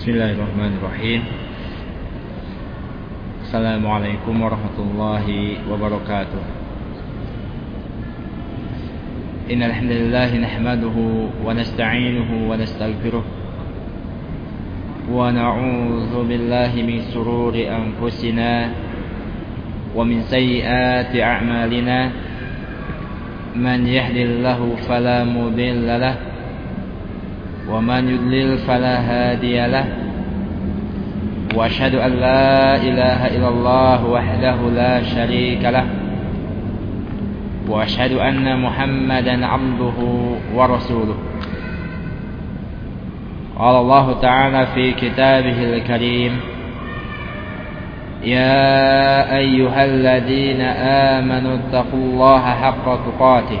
بسم الله الرحمن الرحيم السلام عليكم ورحمة الله وبركاته إن الحمد لله نحمده ونستعينه ونستغفره ونعوذ بالله من سرور أنفسنا ومن سيئات أعمالنا من يهد الله فلا مضل له ومن يضلل فلا هادي له. وأشهد أن لا إله إلا الله وحده لا شريك له. وأشهد أن محمدا عبده ورسوله. قال الله تعالى في كتابه الكريم يا أيها الذين آمنوا اتقوا الله حق تقاته.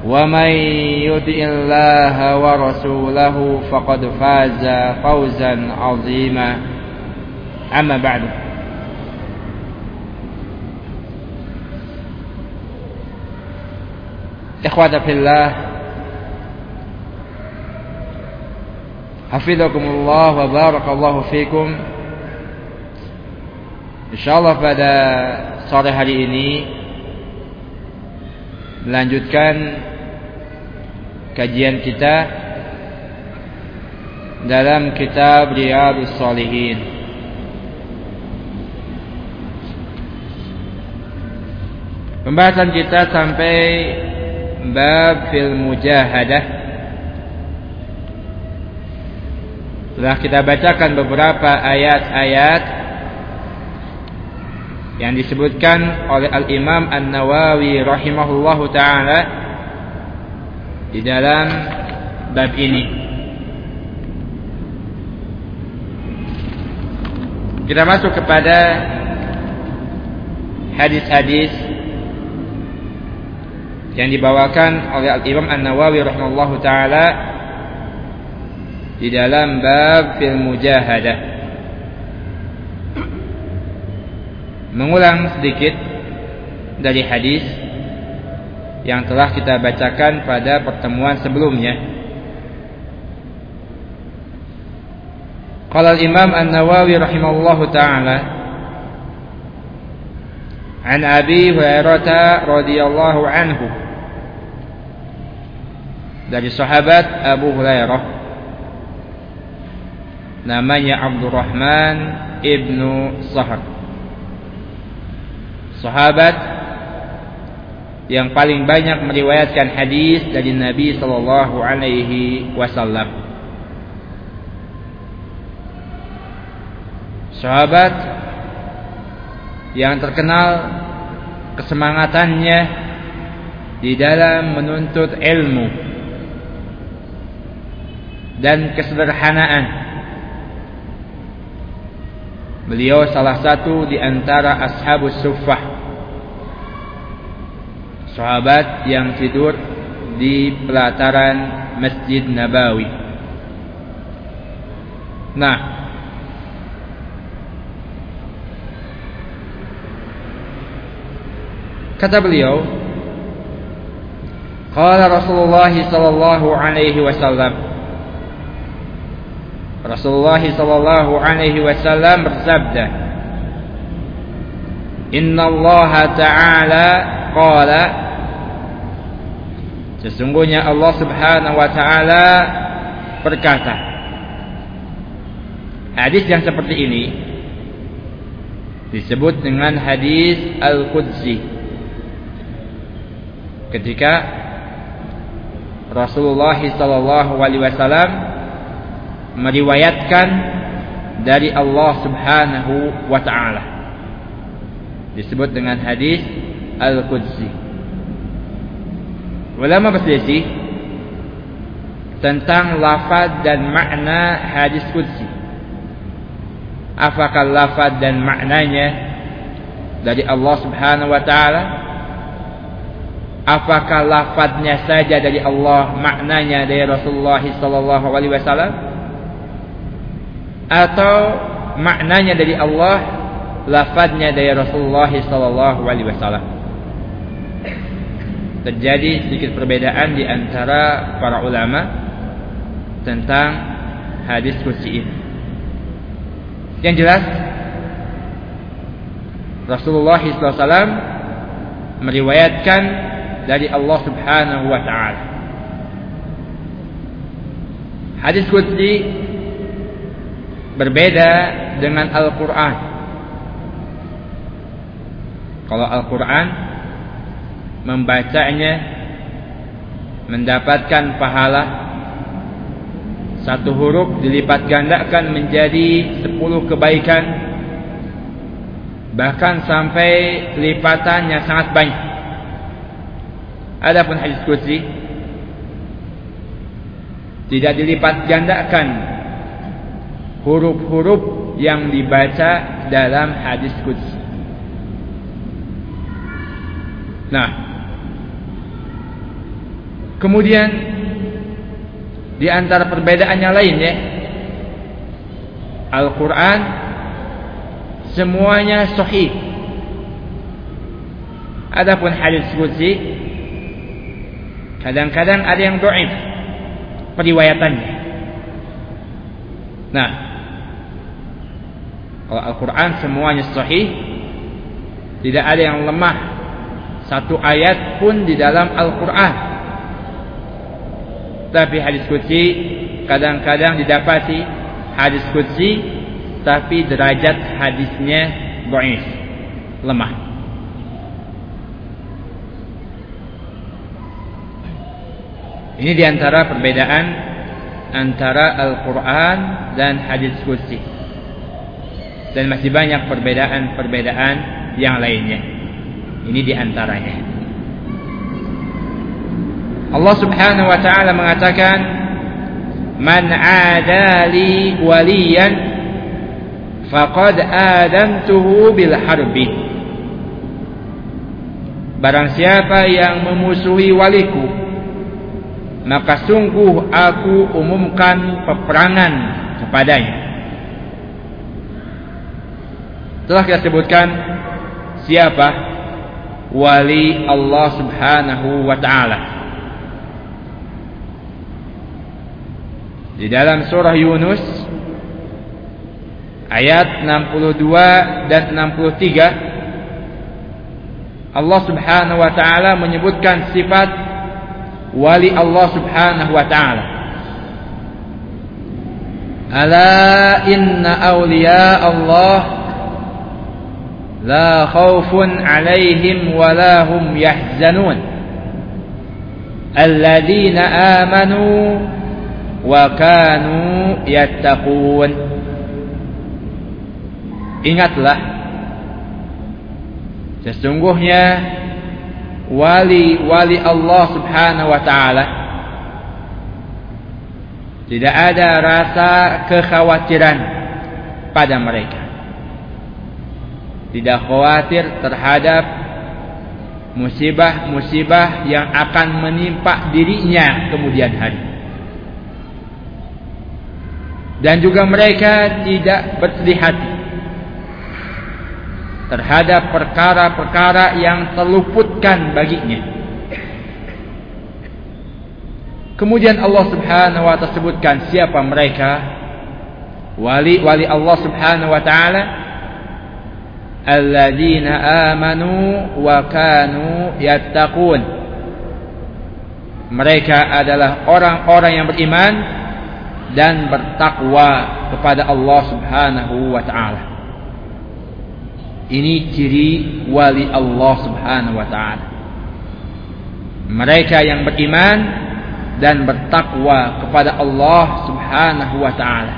ومن يطع الله ورسوله فقد فاز فوزا عظيما. أما بعد. إخوة في الله حفظكم الله وبارك الله فيكم. Insyaallah pada sore hari ini melanjutkan kajian kita dalam kitab Riyadhus Shalihin. Pembahasan kita sampai bab fil mujahadah. Setelah kita bacakan beberapa ayat-ayat yang disebutkan oleh Al-Imam An-Nawawi rahimahullahu taala di dalam bab ini. Kita masuk kepada hadis-hadis yang dibawakan oleh Al-Imam An-Nawawi rahimahullahu taala di dalam bab fil mujahadah. Mengulang sedikit dari hadis yang telah kita bacakan pada pertemuan sebelumnya. Qala al-Imam An-Nawawi rahimahullahu taala An Abi Hurairah radhiyallahu anhu dari sahabat Abu Hurairah namanya Abdurrahman ibnu Sahar sahabat yang paling banyak meriwayatkan hadis dari Nabi sallallahu alaihi wasallam. Sahabat yang terkenal kesemangatannya di dalam menuntut ilmu dan kesederhanaan. Beliau salah satu di antara ashabus suffah sahabat yang tidur di pelataran Masjid Nabawi. Nah, kata beliau, qala Rasulullah sallallahu alaihi wasallam Rasulullah sallallahu alaihi wasallam bersabda Inna Allah Ta'ala qala Sesungguhnya Allah Subhanahu wa taala berkata Hadis yang seperti ini disebut dengan hadis Al-Qudsi. Ketika Rasulullah sallallahu alaihi wasallam meriwayatkan dari Allah Subhanahu wa taala disebut dengan hadis Al-Qudsi ulama berselisih tentang lafaz dan makna hadis qudsi. Apakah lafaz dan maknanya dari Allah Subhanahu wa taala? Apakah lafaznya saja dari Allah maknanya dari Rasulullah sallallahu alaihi wasallam? Atau maknanya dari Allah lafaznya dari Rasulullah sallallahu alaihi wasallam terjadi sedikit perbedaan di antara para ulama tentang hadis kursi ini yang jelas Rasulullah SAW meriwayatkan dari Allah Subhanahu wa taala. Hadis qudsi berbeda dengan Al-Qur'an. Kalau Al-Qur'an membacanya mendapatkan pahala. Satu huruf dilipat gandakan menjadi sepuluh kebaikan. Bahkan sampai lipatannya sangat banyak. Adapun hadis kursi tidak dilipat gandakan huruf-huruf yang dibaca dalam hadis kursi. Nah, kemudian di antara perbedaannya lain ya, Al-Quran semuanya sahih. Adapun hadis kursi Kadang-kadang ada yang doif periwayatannya. Nah, kalau Al-Quran semuanya sahih, tidak ada yang lemah satu ayat pun di dalam Al-Quran. Tapi hadis kutsi kadang-kadang didapati hadis kutsi tapi derajat hadisnya doif, lemah. Ini di antara perbedaan antara Al-Quran dan hadis kursi. Dan masih banyak perbedaan-perbedaan yang lainnya. Ini di antaranya. Allah subhanahu wa ta'ala mengatakan Man adali waliyan Faqad adantuhu bil harbi Barang siapa yang memusuhi waliku maka sungguh aku umumkan peperangan kepadanya. Telah kita sebutkan siapa wali Allah Subhanahu wa taala. Di dalam surah Yunus ayat 62 dan 63 Allah Subhanahu wa taala menyebutkan sifat wali Allah Subhanahu wa taala. Ala inna awliya Allah la khaufun alaihim wa la hum yahzanun. Alladzina amanu wa kanu yattaqun. Ingatlah sesungguhnya wali-wali Allah Subhanahu wa taala tidak ada rasa kekhawatiran pada mereka. Tidak khawatir terhadap musibah-musibah yang akan menimpa dirinya kemudian hari. Dan juga mereka tidak bersedih hati terhadap perkara-perkara yang terluputkan baginya. Kemudian Allah Subhanahu wa taala sebutkan siapa mereka? Wali-wali Allah Subhanahu wa taala. Alladzina amanu wa kanu yattaqun. Mereka adalah orang-orang yang beriman dan bertakwa kepada Allah Subhanahu wa taala Ini ciri wali Allah Subhanahu wa taala. Mereka yang beriman dan bertakwa kepada Allah Subhanahu wa taala.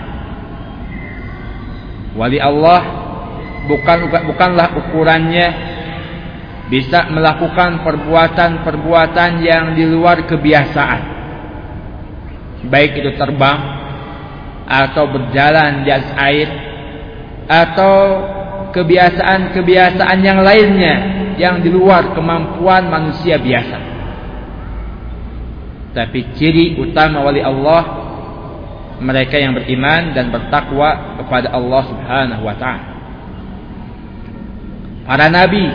Wali Allah bukan bukanlah ukurannya bisa melakukan perbuatan-perbuatan yang di luar kebiasaan. Baik itu terbang atau berjalan di atas air atau kebiasaan-kebiasaan yang lainnya yang di luar kemampuan manusia biasa. Tapi ciri utama wali Allah mereka yang beriman dan bertakwa kepada Allah Subhanahu wa taala. Para nabi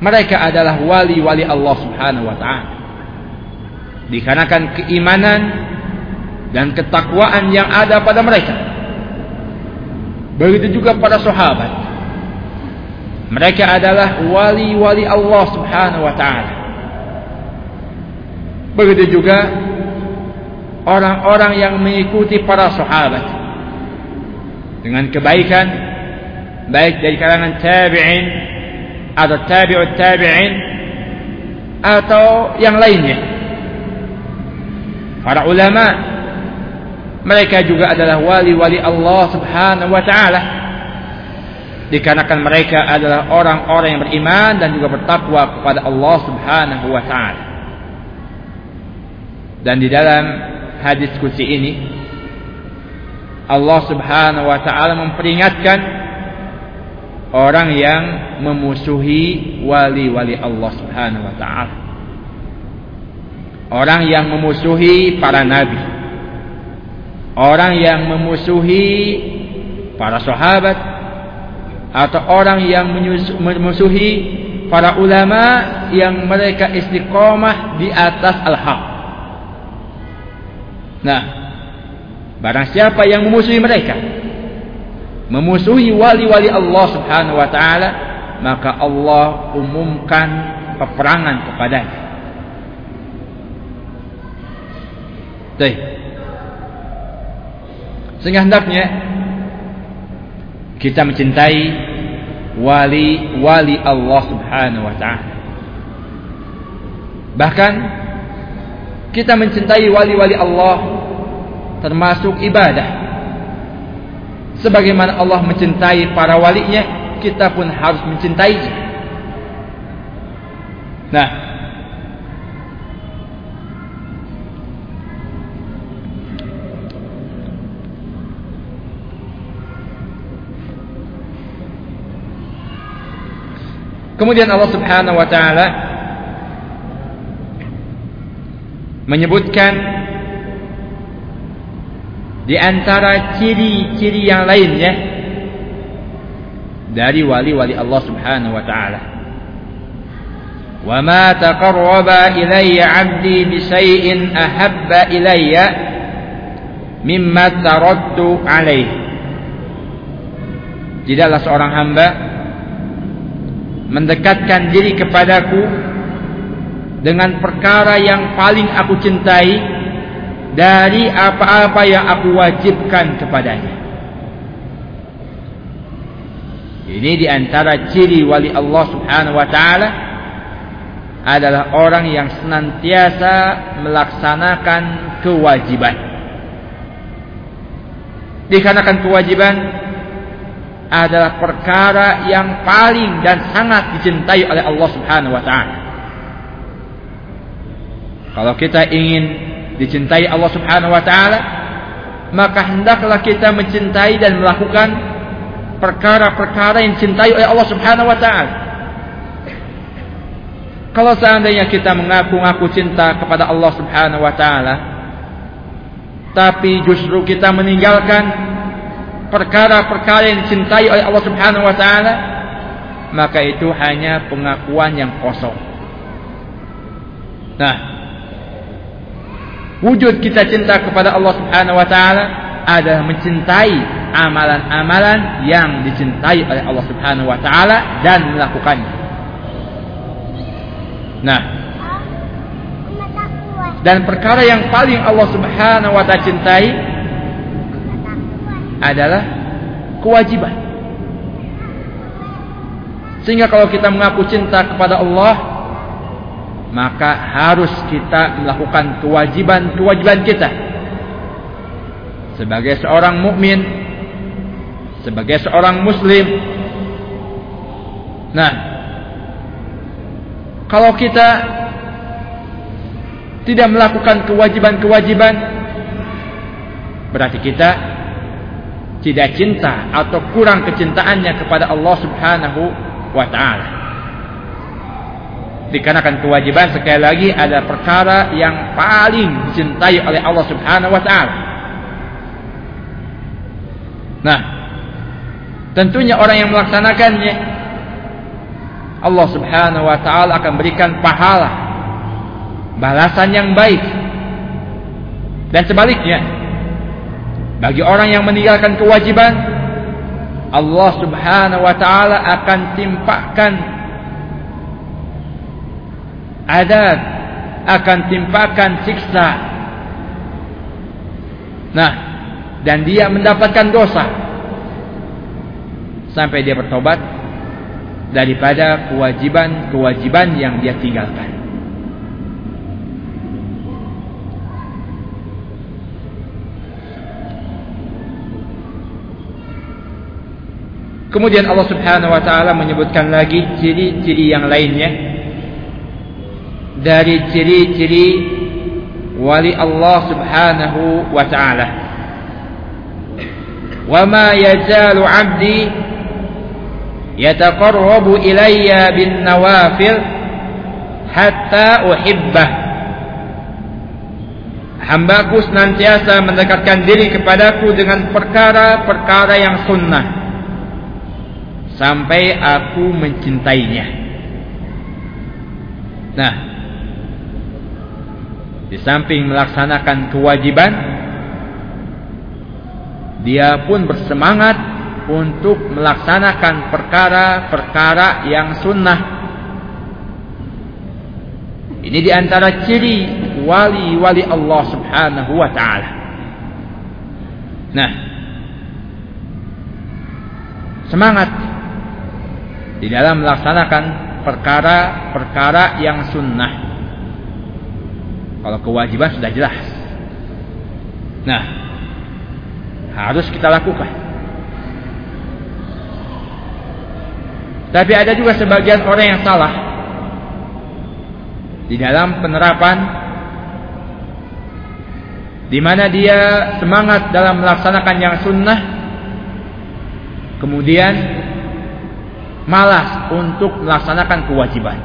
mereka adalah wali-wali Allah Subhanahu wa taala. Dikarenakan keimanan dan ketakwaan yang ada pada mereka. Begitu juga para sahabat. Mereka adalah wali-wali Allah Subhanahu wa taala. Begitu juga orang-orang yang mengikuti para sahabat dengan kebaikan baik dari kalangan tabi'in atau tabi'ut tabi'in atau yang lainnya. Para ulama mereka juga adalah wali-wali Allah Subhanahu wa taala. Dikarenakan mereka adalah orang-orang yang beriman dan juga bertakwa kepada Allah Subhanahu wa taala. Dan di dalam hadis kursi ini Allah Subhanahu wa taala memperingatkan orang yang memusuhi wali-wali Allah Subhanahu wa taala. Orang yang memusuhi para nabi orang yang memusuhi para sahabat atau orang yang memusuhi para ulama yang mereka istiqomah di atas al-haq. Nah, barang siapa yang memusuhi mereka, memusuhi wali-wali Allah Subhanahu wa taala, maka Allah umumkan peperangan kepadanya. Baik. Sehingga hendaknya kita mencintai wali-wali Allah Subhanahu wa taala. Bahkan kita mencintai wali-wali Allah termasuk ibadah. Sebagaimana Allah mencintai para walinya, kita pun harus mencintainya. Nah, Kemudian Allah Subhanahu wa taala menyebutkan di antara ciri-ciri yang lainnya dari wali-wali Allah Subhanahu wa taala. Wa ma taqarraba ilayya 'abdi bi shay'in ahabba ilayya mimma taradtu alaihi. Tidaklah seorang hamba mendekatkan diri kepadaku dengan perkara yang paling aku cintai dari apa-apa yang aku wajibkan kepadanya. Ini diantara ciri wali Allah subhanahu wa ta'ala adalah orang yang senantiasa melaksanakan kewajiban. Dikarenakan kewajiban adalah perkara yang paling dan sangat dicintai oleh Allah Subhanahu wa taala. Kalau kita ingin dicintai Allah Subhanahu wa taala, maka hendaklah kita mencintai dan melakukan perkara-perkara yang dicintai oleh Allah Subhanahu wa taala. Kalau seandainya kita mengaku-ngaku cinta kepada Allah Subhanahu wa taala, tapi justru kita meninggalkan perkara-perkara yang dicintai oleh Allah Subhanahu wa taala maka itu hanya pengakuan yang kosong. Nah, wujud kita cinta kepada Allah Subhanahu wa taala adalah mencintai amalan-amalan yang dicintai oleh Allah Subhanahu wa taala dan melakukannya. Nah, dan perkara yang paling Allah Subhanahu wa taala cintai adalah kewajiban. Sehingga kalau kita mengaku cinta kepada Allah, maka harus kita melakukan kewajiban-kewajiban kita sebagai seorang mukmin, sebagai seorang muslim. Nah, kalau kita tidak melakukan kewajiban-kewajiban berarti kita tidak cinta atau kurang kecintaannya kepada Allah Subhanahu wa taala. Dikarenakan kewajiban sekali lagi ada perkara yang paling dicintai oleh Allah Subhanahu wa taala. Nah, tentunya orang yang melaksanakannya Allah Subhanahu wa taala akan berikan pahala balasan yang baik. Dan sebaliknya, bagi orang yang meninggalkan kewajiban, Allah Subhanahu wa taala akan timpakan adab, akan timpakan siksa. Nah, dan dia mendapatkan dosa sampai dia bertobat daripada kewajiban-kewajiban yang dia tinggalkan. Kemudian Allah Subhanahu wa taala menyebutkan lagi ciri-ciri yang lainnya dari ciri-ciri wali Allah Subhanahu wa taala. Wa ma yazalu 'abdi yataqarrabu ilayya bin nawafil hatta uhibbah. Hambaku senantiasa mendekatkan diri kepadaku dengan perkara-perkara yang sunnah sampai aku mencintainya. Nah, di samping melaksanakan kewajiban, dia pun bersemangat untuk melaksanakan perkara-perkara yang sunnah. Ini di antara ciri wali-wali Allah Subhanahu wa Ta'ala. Nah, semangat di dalam melaksanakan perkara-perkara yang sunnah. Kalau kewajiban sudah jelas. Nah, harus kita lakukan. Tapi ada juga sebagian orang yang salah di dalam penerapan di mana dia semangat dalam melaksanakan yang sunnah kemudian malas untuk melaksanakan kewajiban.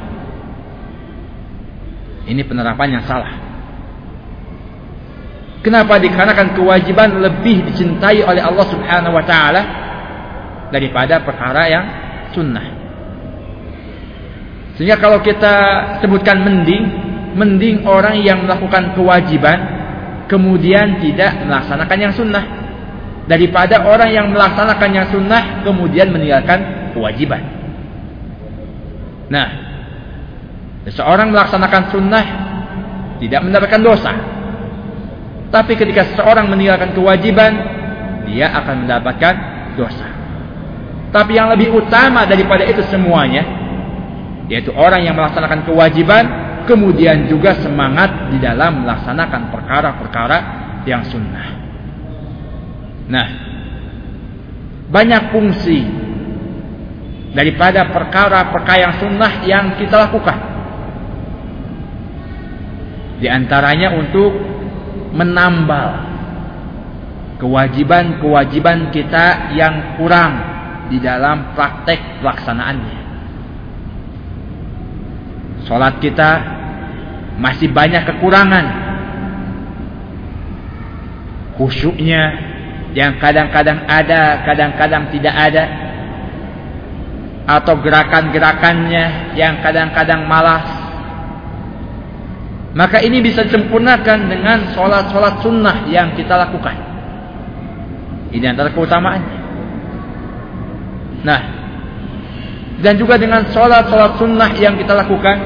Ini penerapan yang salah. Kenapa dikarenakan kewajiban lebih dicintai oleh Allah Subhanahu wa taala daripada perkara yang sunnah. Sehingga kalau kita sebutkan mending, mending orang yang melakukan kewajiban kemudian tidak melaksanakan yang sunnah daripada orang yang melaksanakan yang sunnah kemudian meninggalkan kewajiban. Nah, seseorang melaksanakan sunnah tidak mendapatkan dosa. Tapi ketika seseorang meninggalkan kewajiban, dia akan mendapatkan dosa. Tapi yang lebih utama daripada itu semuanya, yaitu orang yang melaksanakan kewajiban, kemudian juga semangat di dalam melaksanakan perkara-perkara yang sunnah. Nah, banyak fungsi daripada perkara-perkara yang sunnah yang kita lakukan. Di antaranya untuk menambal kewajiban-kewajiban kita yang kurang di dalam praktek pelaksanaannya. Salat kita masih banyak kekurangan. Khusyuknya yang kadang-kadang ada, kadang-kadang tidak ada atau gerakan-gerakannya yang kadang-kadang malas. Maka ini bisa disempurnakan dengan sholat-sholat sunnah yang kita lakukan. Ini antara keutamaannya. Nah dan juga dengan sholat-sholat sunnah yang kita lakukan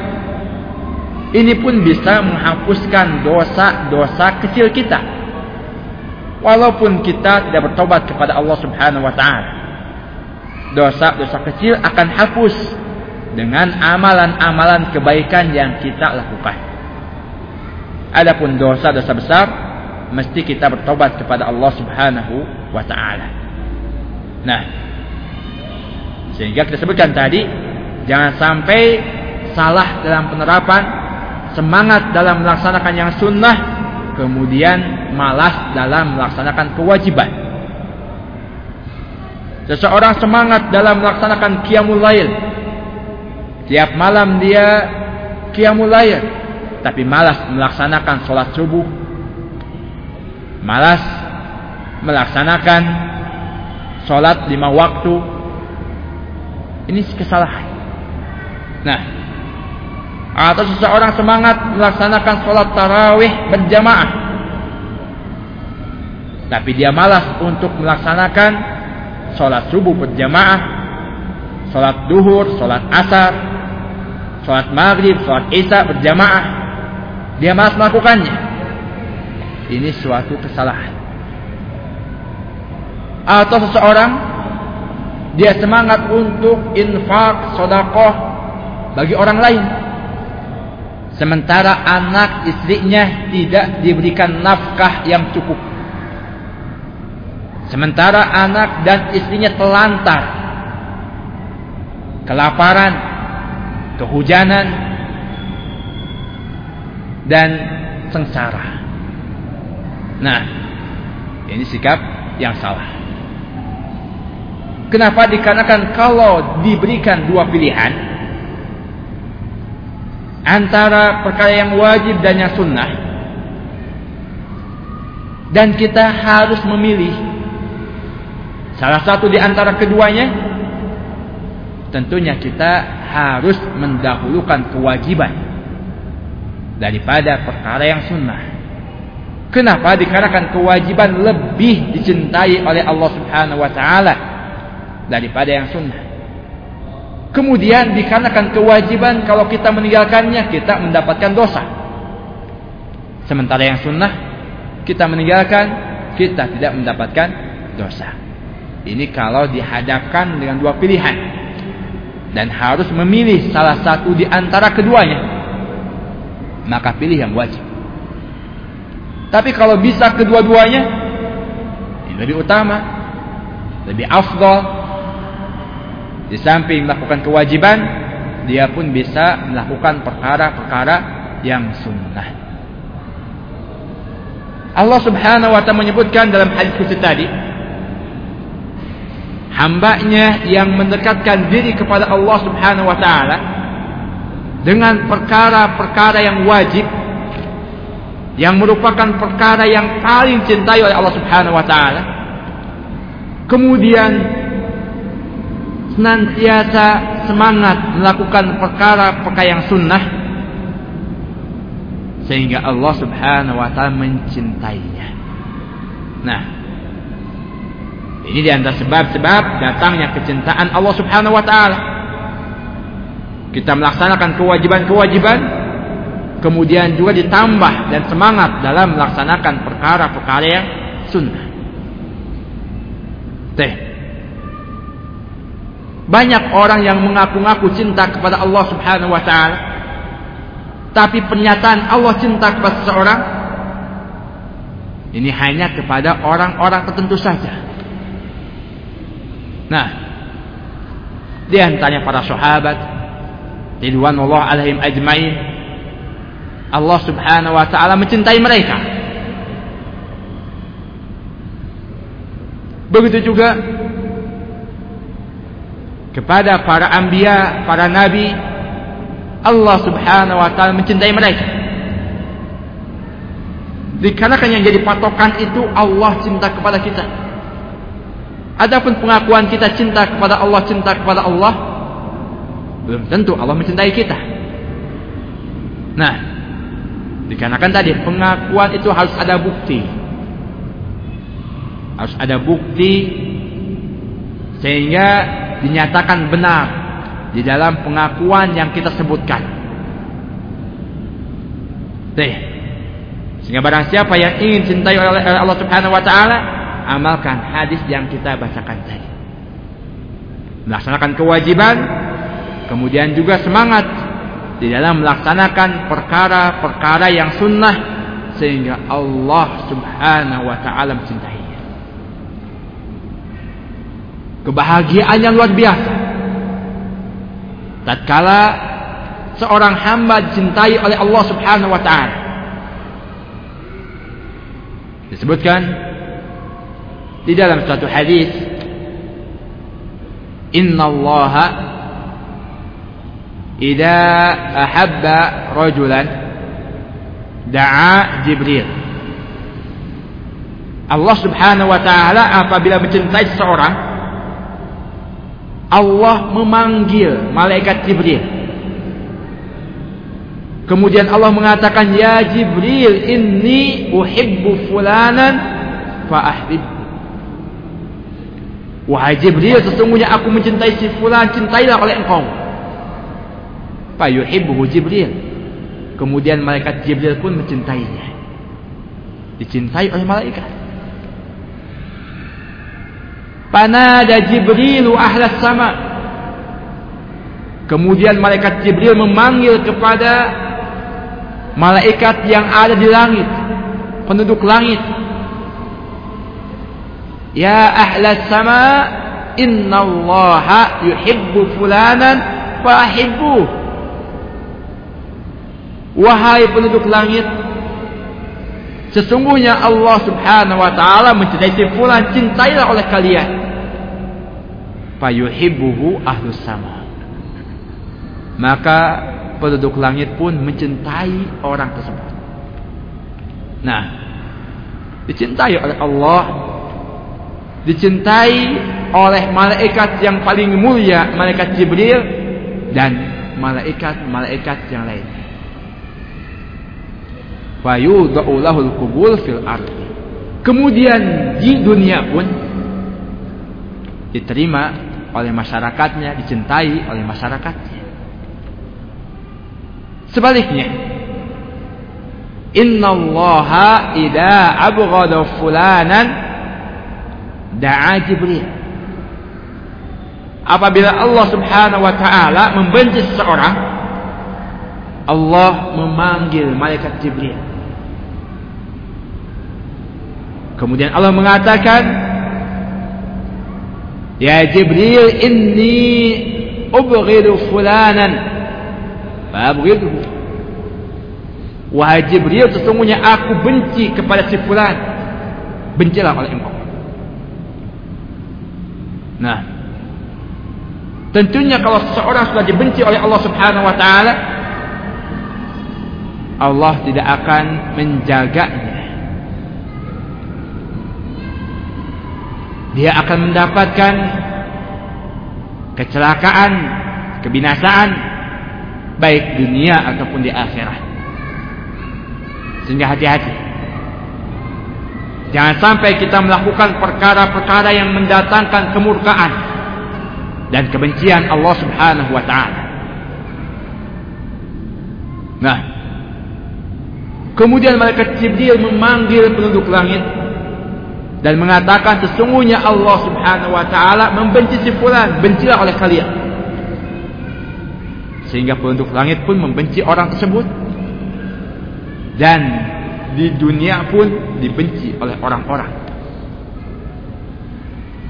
ini pun bisa menghapuskan dosa-dosa kecil kita. Walaupun kita tidak bertobat kepada Allah subhanahu wa ta'ala dosa-dosa kecil akan hapus dengan amalan-amalan kebaikan yang kita lakukan. Adapun dosa-dosa besar mesti kita bertobat kepada Allah Subhanahu wa taala. Nah, sehingga kita sebutkan tadi jangan sampai salah dalam penerapan semangat dalam melaksanakan yang sunnah kemudian malas dalam melaksanakan kewajiban. Seseorang semangat dalam melaksanakan qiyamul lail. Tiap malam dia qiyamul lail, tapi malas melaksanakan sholat subuh. Malas melaksanakan sholat lima waktu. Ini kesalahan. Nah, atau seseorang semangat melaksanakan sholat tarawih berjamaah, tapi dia malas untuk melaksanakan sholat subuh berjamaah, sholat duhur, sholat asar, sholat maghrib, sholat isya berjamaah. Dia malas melakukannya. Ini suatu kesalahan. Atau seseorang dia semangat untuk infak, sodakoh bagi orang lain. Sementara anak istrinya tidak diberikan nafkah yang cukup. Sementara anak dan istrinya telantar. Kelaparan, kehujanan, dan sengsara. Nah, ini sikap yang salah. Kenapa? Dikarenakan kalau diberikan dua pilihan antara perkara yang wajib dan yang sunnah, dan kita harus memilih Salah satu di antara keduanya tentunya kita harus mendahulukan kewajiban daripada perkara yang sunnah. Kenapa? Dikarenakan kewajiban lebih dicintai oleh Allah Subhanahu wa taala daripada yang sunnah. Kemudian dikarenakan kewajiban kalau kita meninggalkannya kita mendapatkan dosa. Sementara yang sunnah kita meninggalkan kita tidak mendapatkan dosa. Ini kalau dihadapkan dengan dua pilihan. Dan harus memilih salah satu di antara keduanya. Maka pilih yang wajib. Tapi kalau bisa kedua-duanya, ini lebih utama, lebih afdal. Di samping melakukan kewajiban, dia pun bisa melakukan perkara-perkara yang sunnah. Allah Subhanahu wa taala menyebutkan dalam hadis tadi, hambanya yang mendekatkan diri kepada Allah Subhanahu wa taala dengan perkara-perkara yang wajib yang merupakan perkara yang paling cintai oleh Allah Subhanahu wa taala. Kemudian senantiasa semangat melakukan perkara-perkara yang sunnah sehingga Allah Subhanahu wa taala mencintainya. Nah ini di antara sebab-sebab datangnya kecintaan Allah Subhanahu wa taala. Kita melaksanakan kewajiban-kewajiban kemudian juga ditambah dan semangat dalam melaksanakan perkara-perkara yang sunnah. Teh. Banyak orang yang mengaku-ngaku cinta kepada Allah Subhanahu wa taala. Tapi pernyataan Allah cinta kepada seseorang ini hanya kepada orang-orang tertentu saja. Nah, di antaranya para sahabat ridwanullah alaihim ajmain Allah Subhanahu wa taala mencintai mereka. Begitu juga kepada para anbiya, para nabi Allah Subhanahu wa taala mencintai mereka. Dikarenakan yang jadi patokan itu Allah cinta kepada kita. Adapun pengakuan kita cinta kepada Allah, cinta kepada Allah, belum tentu Allah mencintai kita. Nah, dikarenakan tadi pengakuan itu harus ada bukti. Harus ada bukti sehingga dinyatakan benar di dalam pengakuan yang kita sebutkan. Deh. Sehingga barang siapa yang ingin cintai oleh Allah Subhanahu wa taala, amalkan hadis yang kita bacakan tadi. Melaksanakan kewajiban kemudian juga semangat di dalam melaksanakan perkara-perkara yang sunnah sehingga Allah Subhanahu wa taala mencintainya. Kebahagiaan yang luar biasa. Tatkala seorang hamba dicintai oleh Allah Subhanahu wa taala. Disebutkan di dalam satu hadis Inna Allah Idza ahabba rajulan da'a Jibril. Allah Subhanahu wa taala apabila mencintai seseorang Allah memanggil malaikat Jibril. Kemudian Allah mengatakan ya Jibril inni uhibbu fulanan fa Wahai Jibril sesungguhnya aku mencintai si fulan cintailah oleh engkau. Fayuhibbuhu Jibril. Kemudian malaikat Jibril pun mencintainya. Dicintai oleh malaikat. Panada Jibrilu ahlas sama. Kemudian malaikat Jibril memanggil kepada malaikat yang ada di langit, penduduk langit. Ya ahlas sama, inna Allah yuhibbu fulanan fahibbu. Wahai penduduk langit, sesungguhnya Allah Subhanahu wa taala mencintai si fulan, cintailah oleh kalian. Fayuhibbuhu ahlus sama. Maka penduduk langit pun mencintai orang tersebut. Nah, dicintai oleh Allah, dicintai oleh malaikat yang paling mulia, malaikat Jibril dan malaikat-malaikat yang lain. Fayudau lahul kubul fil ardi. Kemudian di dunia pun diterima oleh masyarakatnya, dicintai oleh masyarakatnya. Sebaliknya, Inna Allah idza abghada fulanan da'a Jibril. Apabila Allah Subhanahu wa taala membenci seseorang, Allah memanggil malaikat Jibril. Kemudian Allah mengatakan, "Ya Jibril, inni ubghidu fulanan." Fabghidhu. Wahai Jibril, sesungguhnya aku benci kepada si fulan. Bencilah oleh engkau. Nah, tentunya kalau seseorang sudah dibenci oleh Allah Subhanahu wa taala, Allah tidak akan menjaganya. Dia akan mendapatkan kecelakaan, kebinasaan baik dunia ataupun di akhirat. Sehingga hati-hati. Jangan sampai kita melakukan perkara-perkara yang mendatangkan kemurkaan dan kebencian Allah Subhanahu wa taala. Nah, kemudian malaikat Jibril memanggil penduduk langit dan mengatakan sesungguhnya Allah Subhanahu wa taala membenci si fulan, bencilah oleh kalian sehingga penduduk langit pun membenci orang tersebut dan di dunia pun dibenci oleh orang-orang.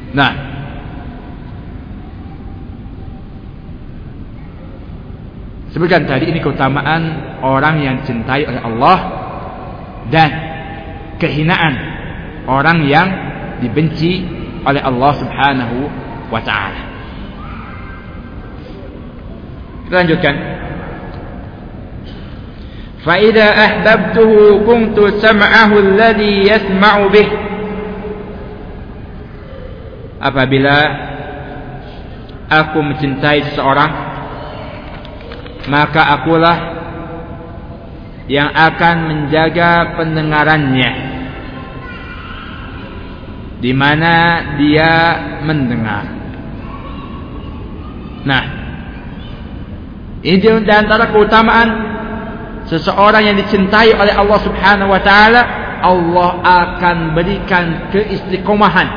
Nah, sebutkan tadi ini keutamaan orang yang cintai oleh Allah dan kehinaan orang yang dibenci oleh Allah Subhanahu wa taala. Lanjutkan. فإذا أحببته كنت سمعه الذي يسمع به apabila aku mencintai seseorang maka akulah yang akan menjaga pendengarannya di mana dia mendengar nah ini di antara keutamaan seseorang yang dicintai oleh Allah Subhanahu wa taala, Allah akan berikan keistiqomahan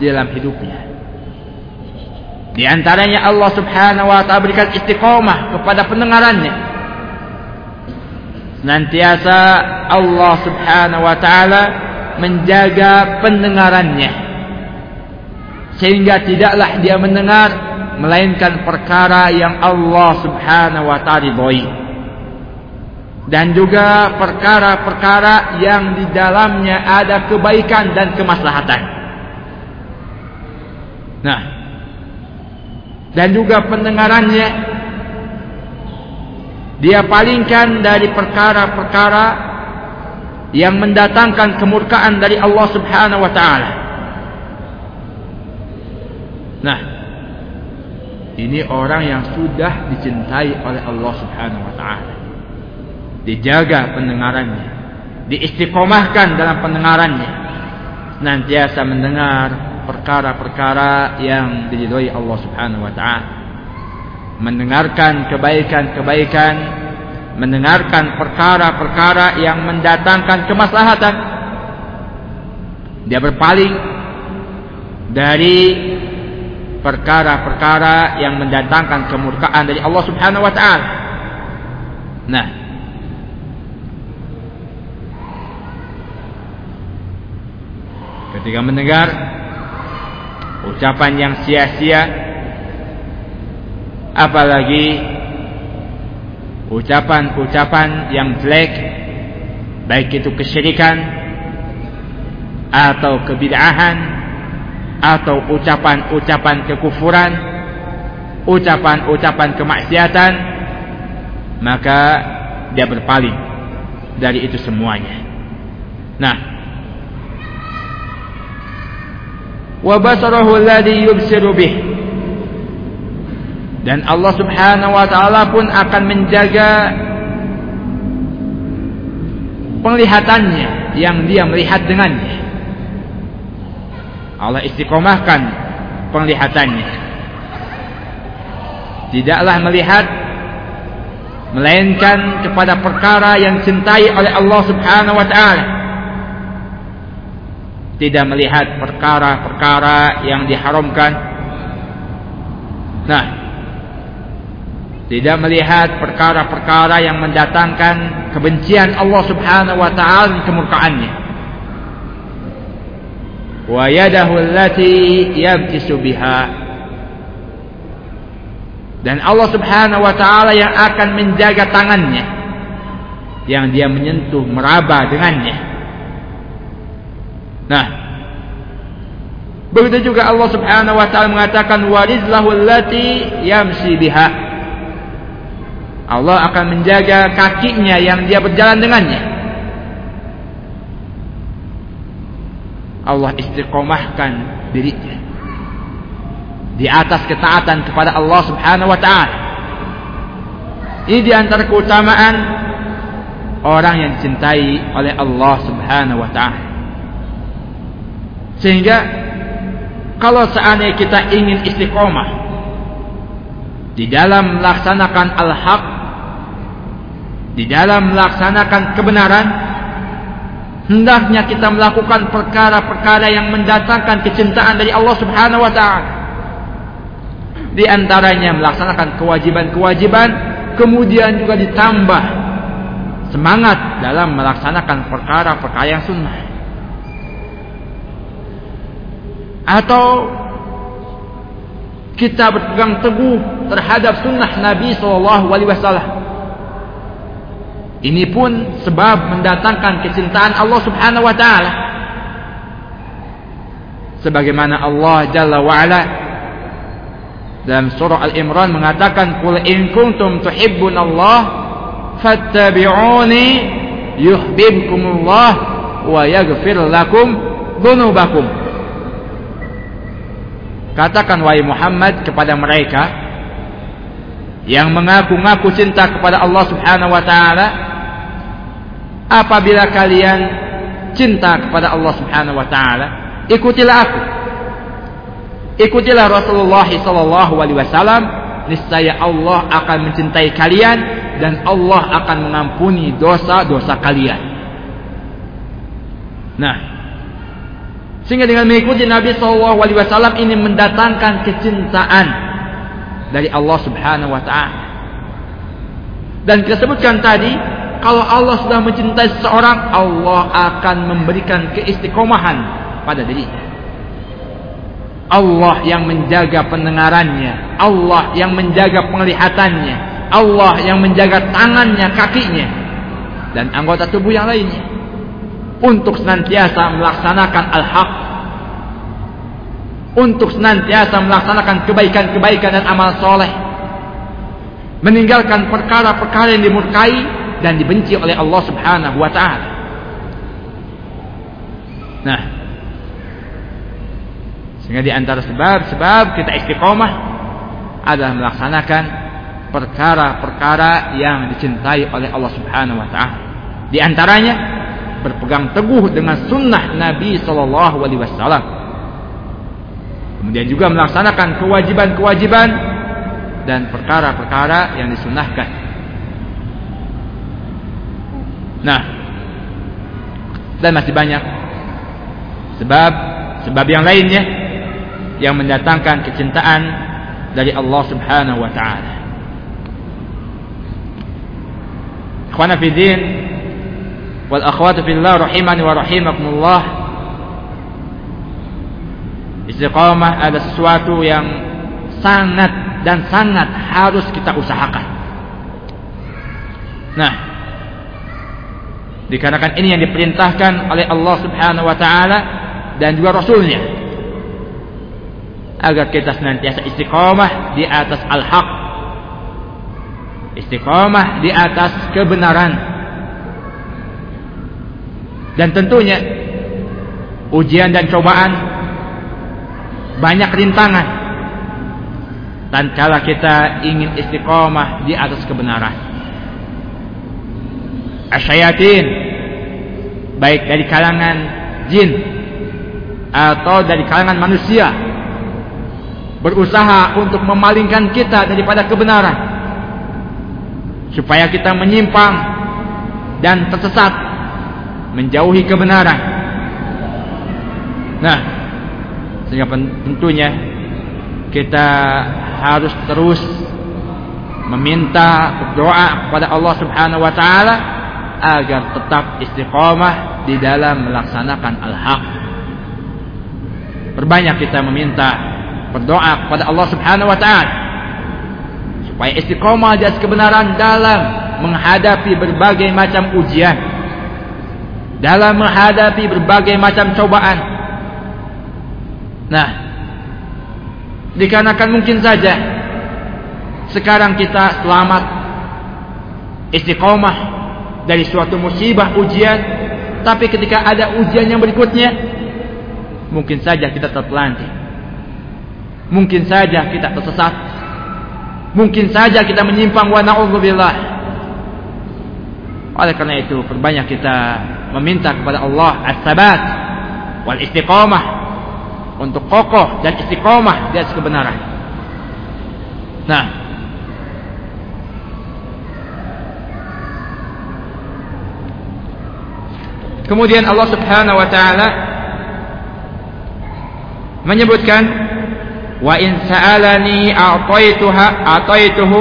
dalam hidupnya. Di antaranya Allah Subhanahu wa taala berikan istiqomah kepada pendengarannya. Senantiasa Allah Subhanahu wa taala menjaga pendengarannya. Sehingga tidaklah dia mendengar melainkan perkara yang Allah Subhanahu wa taala ridhoi. Dan juga perkara-perkara yang di dalamnya ada kebaikan dan kemaslahatan. Nah, dan juga pendengarannya dia palingkan dari perkara-perkara yang mendatangkan kemurkaan dari Allah Subhanahu wa taala. Nah, ini orang yang sudah dicintai oleh Allah Subhanahu wa taala. Dijaga pendengarannya, diistiqomahkan dalam pendengarannya. Senantiasa mendengar perkara-perkara yang diridhoi Allah Subhanahu wa taala. Mendengarkan kebaikan-kebaikan, mendengarkan perkara-perkara yang mendatangkan kemaslahatan. Dia berpaling dari perkara-perkara yang mendatangkan kemurkaan dari Allah Subhanahu wa taala. Nah, ketika mendengar ucapan yang sia-sia apalagi ucapan-ucapan yang jelek baik itu kesyirikan atau kebid'ahan atau ucapan-ucapan kekufuran ucapan-ucapan kemaksiatan maka dia berpaling dari itu semuanya. Nah wa basarahu alladhi yubsiru bih. Dan Allah Subhanahu wa taala pun akan menjaga penglihatannya yang dia melihat dengannya. Allah istiqomahkan penglihatannya. Tidaklah melihat melainkan kepada perkara yang cintai oleh Allah Subhanahu wa taala tidak melihat perkara-perkara yang diharamkan. Nah, tidak melihat perkara-perkara yang mendatangkan kebencian Allah Subhanahu wa taala dan kemurkaannya. Wa yadahu allati yabtisu. Dan Allah Subhanahu wa taala yang akan menjaga tangannya yang dia menyentuh meraba dengannya. Nah, begitu juga Allah Subhanahu wa taala mengatakan warizlahu allati yamsi biha. Allah akan menjaga kakinya yang dia berjalan dengannya. Allah istiqomahkan dirinya di atas ketaatan kepada Allah Subhanahu wa taala. Ini di antara keutamaan orang yang dicintai oleh Allah Subhanahu wa taala. Sehingga kalau seandainya kita ingin istiqomah di dalam melaksanakan al-haq di dalam melaksanakan kebenaran hendaknya kita melakukan perkara-perkara yang mendatangkan kecintaan dari Allah Subhanahu wa taala. Di antaranya melaksanakan kewajiban-kewajiban kemudian juga ditambah semangat dalam melaksanakan perkara-perkara yang sunnah. Atau kita berpegang teguh terhadap sunnah Nabi Shallallahu Alaihi Wasallam. Ini pun sebab mendatangkan kecintaan Allah Subhanahu Wa Taala. Sebagaimana Allah Jalla wa Ala dalam surah Al-Imran mengatakan qul in kuntum tuhibbun Allah fattabi'uni yuhibbukumullah wa yaghfir lakum dhunubakum Katakan wahai Muhammad kepada mereka yang mengaku-ngaku cinta kepada Allah Subhanahu wa taala apabila kalian cinta kepada Allah Subhanahu wa taala ikutilah aku. Ikutilah Rasulullah sallallahu alaihi wasallam niscaya Allah akan mencintai kalian dan Allah akan mengampuni dosa-dosa kalian. Nah sehingga dengan mengikuti Nabi Shallallahu Alaihi Wasallam ini mendatangkan kecintaan dari Allah Subhanahu wa taala. Dan disebutkan tadi, kalau Allah sudah mencintai seseorang, Allah akan memberikan keistiqomahan pada dirinya. Allah yang menjaga pendengarannya, Allah yang menjaga penglihatannya, Allah yang menjaga tangannya, kakinya, dan anggota tubuh yang lainnya untuk senantiasa melaksanakan al-haq untuk senantiasa melaksanakan kebaikan-kebaikan dan amal soleh meninggalkan perkara-perkara yang dimurkai dan dibenci oleh Allah subhanahu wa ta'ala. Nah sehingga di antara sebab-sebab kita istiqomah adalah melaksanakan perkara-perkara yang dicintai oleh Allah subhanahu wa ta'ala. Di antaranya berpegang teguh dengan sunnah Nabi Sallallahu Alaihi Wasallam kemudian juga melaksanakan kewajiban-kewajiban dan perkara-perkara yang disunahkan. Nah, dan masih banyak sebab sebab yang lainnya yang mendatangkan kecintaan dari Allah Subhanahu wa taala. Ikhwana fi wal akhwatu fillah rahimani wa rahimakumullah Istiqamah ada sesuatu yang sangat dan sangat harus kita usahakan. Nah, dikarenakan ini yang diperintahkan oleh Allah Subhanahu wa taala dan juga rasulnya agar kita senantiasa istiqamah di atas al-haq. Istiqamah di atas kebenaran. Dan tentunya ujian dan cobaan banyak rintangan. Dan kala kita ingin istiqomah di atas kebenaran. Asyayatin baik dari kalangan jin atau dari kalangan manusia berusaha untuk memalingkan kita daripada kebenaran. Supaya kita menyimpang dan tersesat menjauhi kebenaran nah sehingga tentunya kita harus terus meminta berdoa kepada Allah Subhanahu wa taala agar tetap istiqomah di dalam melaksanakan al-haq. Berbanyak kita meminta berdoa kepada Allah Subhanahu wa taala supaya istiqomah di atas kebenaran dalam menghadapi berbagai macam ujian, dalam menghadapi berbagai macam cobaan, Nah, dikarenakan mungkin saja sekarang kita selamat istiqomah dari suatu musibah ujian, tapi ketika ada ujian yang berikutnya, mungkin saja kita terpelanting. Mungkin saja kita tersesat. Mungkin saja kita menyimpang wa na'udzubillah. Oleh karena itu, perbanyak kita meminta kepada Allah as-sabat wal istiqamah untuk kokoh dan istiqomah di atas kebenaran. Nah, kemudian Allah Subhanahu wa taala menyebutkan wa in sa'alani a'taituha a'taituhu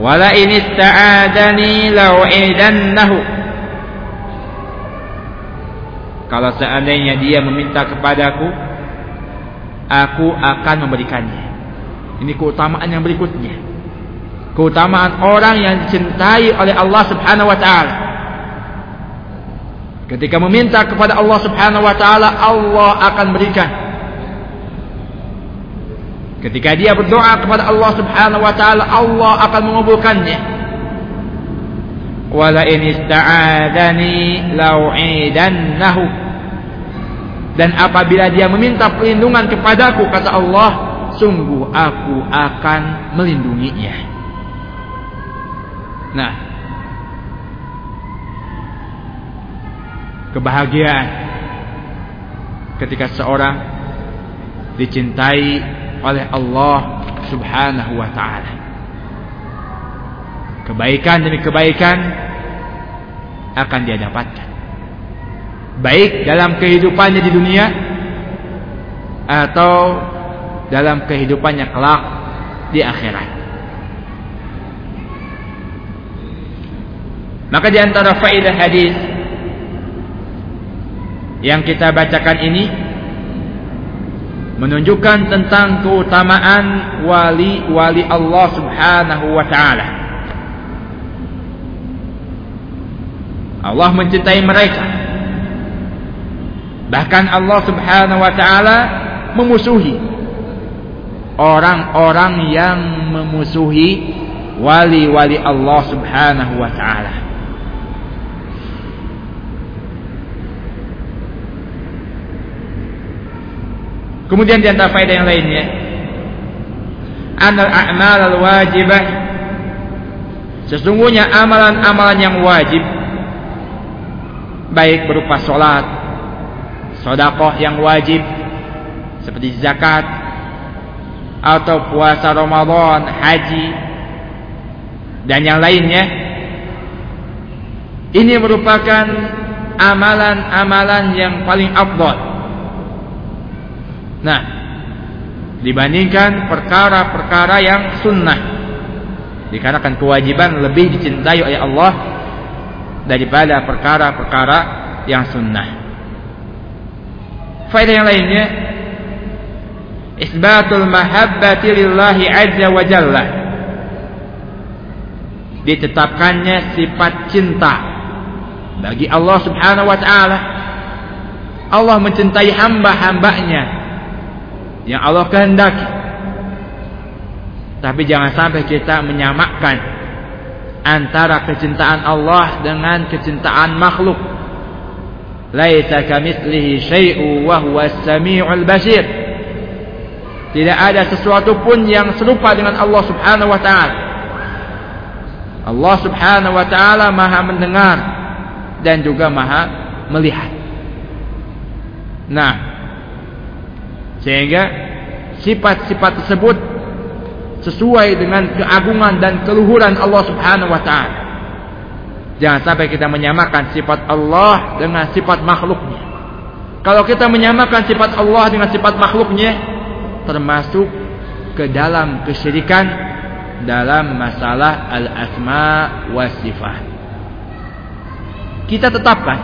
wa la in ista'adani la'u'idannahu Kalau seandainya dia meminta kepadaku, aku akan memberikannya. Ini keutamaan yang berikutnya. Keutamaan orang yang dicintai oleh Allah Subhanahu wa taala. Ketika meminta kepada Allah Subhanahu wa taala, Allah akan berikan. Ketika dia berdoa kepada Allah Subhanahu wa taala, Allah akan mengabulkannya. Wala in ista'adani lau'idannahu. Dan apabila dia meminta perlindungan kepadaku kata Allah sungguh aku akan melindunginya. Nah kebahagiaan ketika seorang dicintai oleh Allah Subhanahu wa taala kebaikan demi kebaikan akan dia dapatkan baik dalam kehidupannya di dunia atau dalam kehidupannya kelak di akhirat. Maka di antara faedah hadis yang kita bacakan ini menunjukkan tentang keutamaan wali-wali Allah Subhanahu wa taala. Allah mencintai mereka. Bahkan Allah Subhanahu wa taala memusuhi orang-orang yang memusuhi wali-wali Allah Subhanahu wa taala. Kemudian di antara faedah yang lainnya, anal a'mal al-wajibah sesungguhnya amalan-amalan yang wajib baik berupa salat, sedekah yang wajib seperti zakat atau puasa Ramadan, haji dan yang lainnya. Ini merupakan amalan-amalan yang paling afdal. Nah, dibandingkan perkara-perkara yang sunnah, dikarenakan kewajiban lebih dicintai oleh Allah daripada perkara-perkara yang sunnah. Faedah yang lainnya, isbatul mahabbati lillahi azza wa jalla. Ditetapkannya sifat cinta bagi Allah Subhanahu wa taala. Allah mencintai hamba-hambanya yang Allah kehendaki. Tapi jangan sampai kita menyamakan antara kecintaan Allah dengan kecintaan makhluk. Kamitslihi syai'u wa huwa as-sami'ul basir. Tidak ada sesuatu pun yang serupa dengan Allah Subhanahu wa taala. Allah Subhanahu wa taala Maha mendengar dan juga Maha melihat. Nah, sehingga sifat-sifat tersebut sesuai dengan keagungan dan keluhuran Allah Subhanahu wa taala. Jangan sampai kita menyamakan sifat Allah dengan sifat makhluknya. Kalau kita menyamakan sifat Allah dengan sifat makhluknya termasuk ke dalam kesyirikan dalam masalah al-asma wa sifat. Kita tetapkan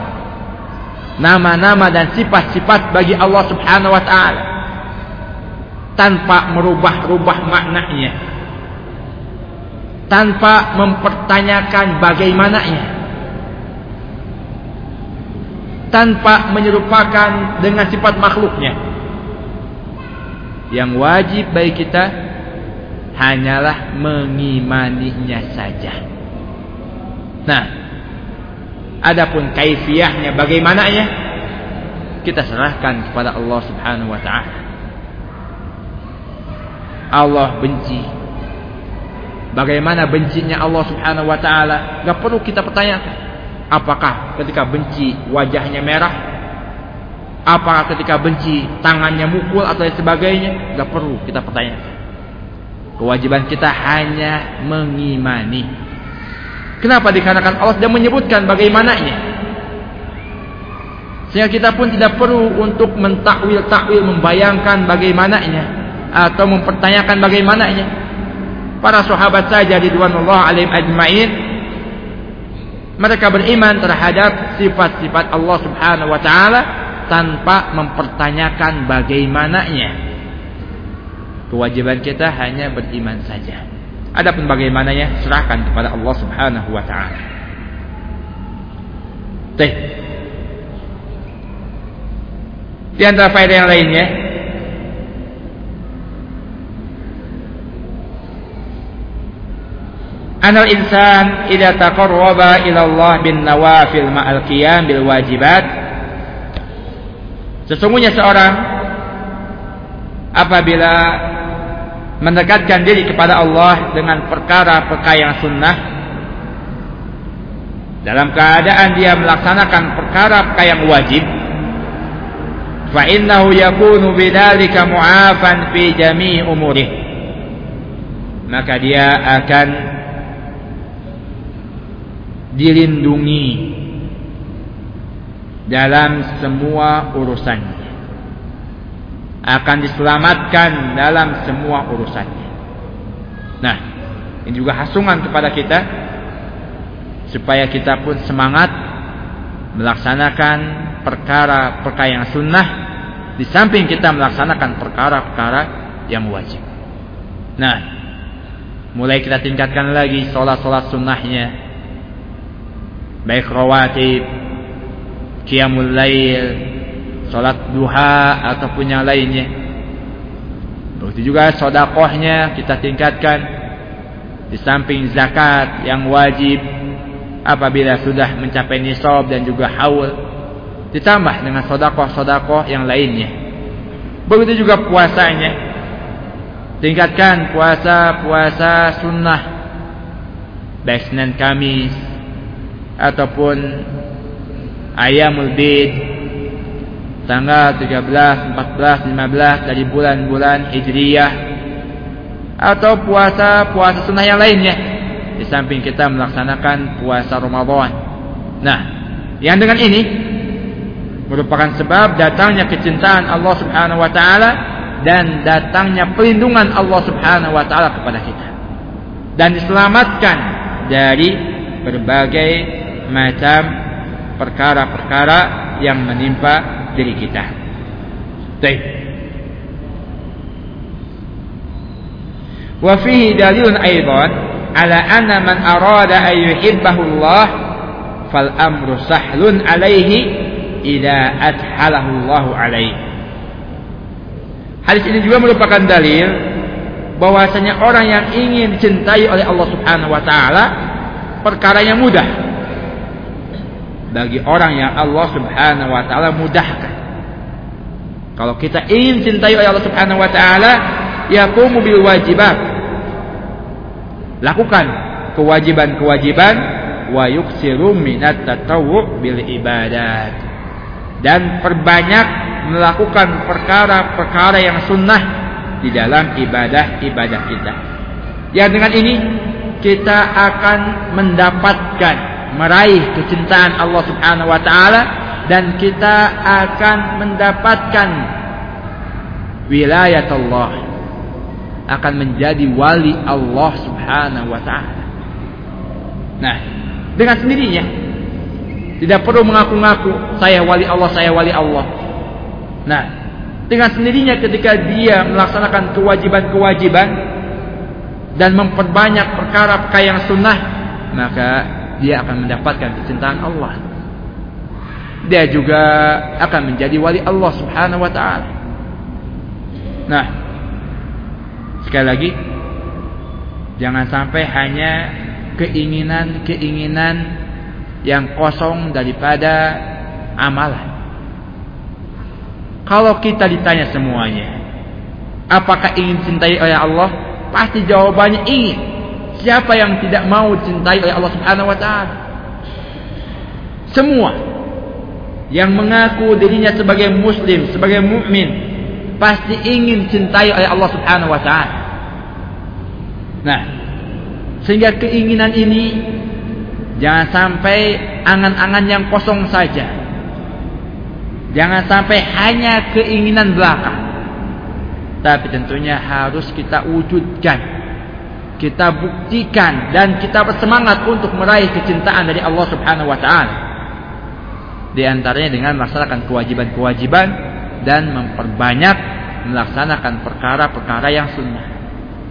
nama-nama dan sifat-sifat bagi Allah Subhanahu wa taala tanpa merubah-rubah maknanya. Tanpa mempertanyakan bagaimananya. Tanpa menyerupakan dengan sifat makhluknya. Yang wajib bagi kita hanyalah mengimaninya saja. Nah adapun kaifiahnya bagaimananya kita serahkan kepada Allah Subhanahu wa taala Allah benci. Bagaimana bencinya Allah Subhanahu wa taala? Enggak perlu kita pertanyakan. Apakah ketika benci wajahnya merah? Apakah ketika benci tangannya mukul atau sebagainya? Enggak perlu kita pertanyakan. Kewajiban kita hanya mengimani. Kenapa dikarenakan Allah sudah menyebutkan bagaimananya? Sehingga kita pun tidak perlu untuk mentakwil-takwil membayangkan bagaimananya atau mempertanyakan bagaimananya. Para sahabat saja di Allah alaihim ajmain mereka beriman terhadap sifat-sifat Allah Subhanahu wa taala tanpa mempertanyakan bagaimananya. Kewajiban kita hanya beriman saja. Adapun bagaimananya serahkan kepada Allah Subhanahu wa taala. Di antara faedah yang lainnya, anal insan idza taqarraba ila Allah bin nawafil ma'al qiyam bil wajibat. Sesungguhnya seorang apabila mendekatkan diri kepada Allah dengan perkara-perkara yang sunnah dalam keadaan dia melaksanakan perkara-perkara yang wajib fa innahu yakunu bidzalika mu'afan fi jami'i umurih maka dia akan dilindungi dalam semua urusannya. Akan diselamatkan dalam semua urusannya. Nah, ini juga hasungan kepada kita supaya kita pun semangat melaksanakan perkara-perkara yang sunnah di samping kita melaksanakan perkara-perkara yang wajib. Nah, mulai kita tingkatkan lagi sholat-sholat sunnahnya, baik rawatib, qiyamul lail, sholat duha ataupun yang lainnya. Begitu juga sodakohnya kita tingkatkan di samping zakat yang wajib apabila sudah mencapai nisab dan juga haul ditambah dengan sodakoh-sodakoh yang lainnya. Begitu juga puasanya tingkatkan puasa-puasa sunnah baik Senin Kamis ataupun ayamul bid tanggal 13, 14, 15 dari bulan-bulan Hijriyah atau puasa-puasa sunnah yang lainnya di samping kita melaksanakan puasa Ramadan. Nah, yang dengan ini merupakan sebab datangnya kecintaan Allah Subhanahu wa taala dan datangnya perlindungan Allah Subhanahu wa taala kepada kita. Dan diselamatkan dari berbagai macam perkara-perkara yang menimpa diri kita. Baik. Wa fihi dalilun aidan ala anna man arada an yuhibbahu Allah fal amru sahlun alaihi idza athalahu Allah alaihi. Hadis ini juga merupakan dalil bahwasanya orang yang ingin dicintai oleh Allah Subhanahu wa taala perkaranya mudah bagi orang yang Allah Subhanahu wa taala mudahkan. Kalau kita ingin cintai oleh Allah Subhanahu wa taala, yaqumu bil wajibat. Lakukan kewajiban-kewajiban wa yuksiru minat tatawwu bil ibadat. Dan perbanyak melakukan perkara-perkara yang sunnah di dalam ibadah-ibadah kita. Ya dengan ini kita akan mendapatkan meraih kecintaan Allah Subhanahu wa taala dan kita akan mendapatkan wilayah Allah akan menjadi wali Allah Subhanahu wa taala. Nah, dengan sendirinya tidak perlu mengaku-ngaku saya wali Allah, saya wali Allah. Nah, dengan sendirinya ketika dia melaksanakan kewajiban-kewajiban dan memperbanyak perkara-perkara yang sunnah, maka dia akan mendapatkan kecintaan Allah. Dia juga akan menjadi wali Allah Subhanahu wa taala. Nah, sekali lagi jangan sampai hanya keinginan-keinginan yang kosong daripada amalan. Kalau kita ditanya semuanya, apakah ingin cintai oleh Allah? Pasti jawabannya ingin. Siapa yang tidak mau dicintai oleh Allah Subhanahu wa taala? Semua yang mengaku dirinya sebagai muslim, sebagai mukmin, pasti ingin cintai oleh Allah Subhanahu wa taala. Nah, sehingga keinginan ini jangan sampai angan-angan yang kosong saja. Jangan sampai hanya keinginan belaka. Tapi tentunya harus kita wujudkan kita buktikan dan kita bersemangat untuk meraih kecintaan dari Allah Subhanahu wa taala. Di antaranya dengan melaksanakan kewajiban-kewajiban dan memperbanyak melaksanakan perkara-perkara yang sunnah.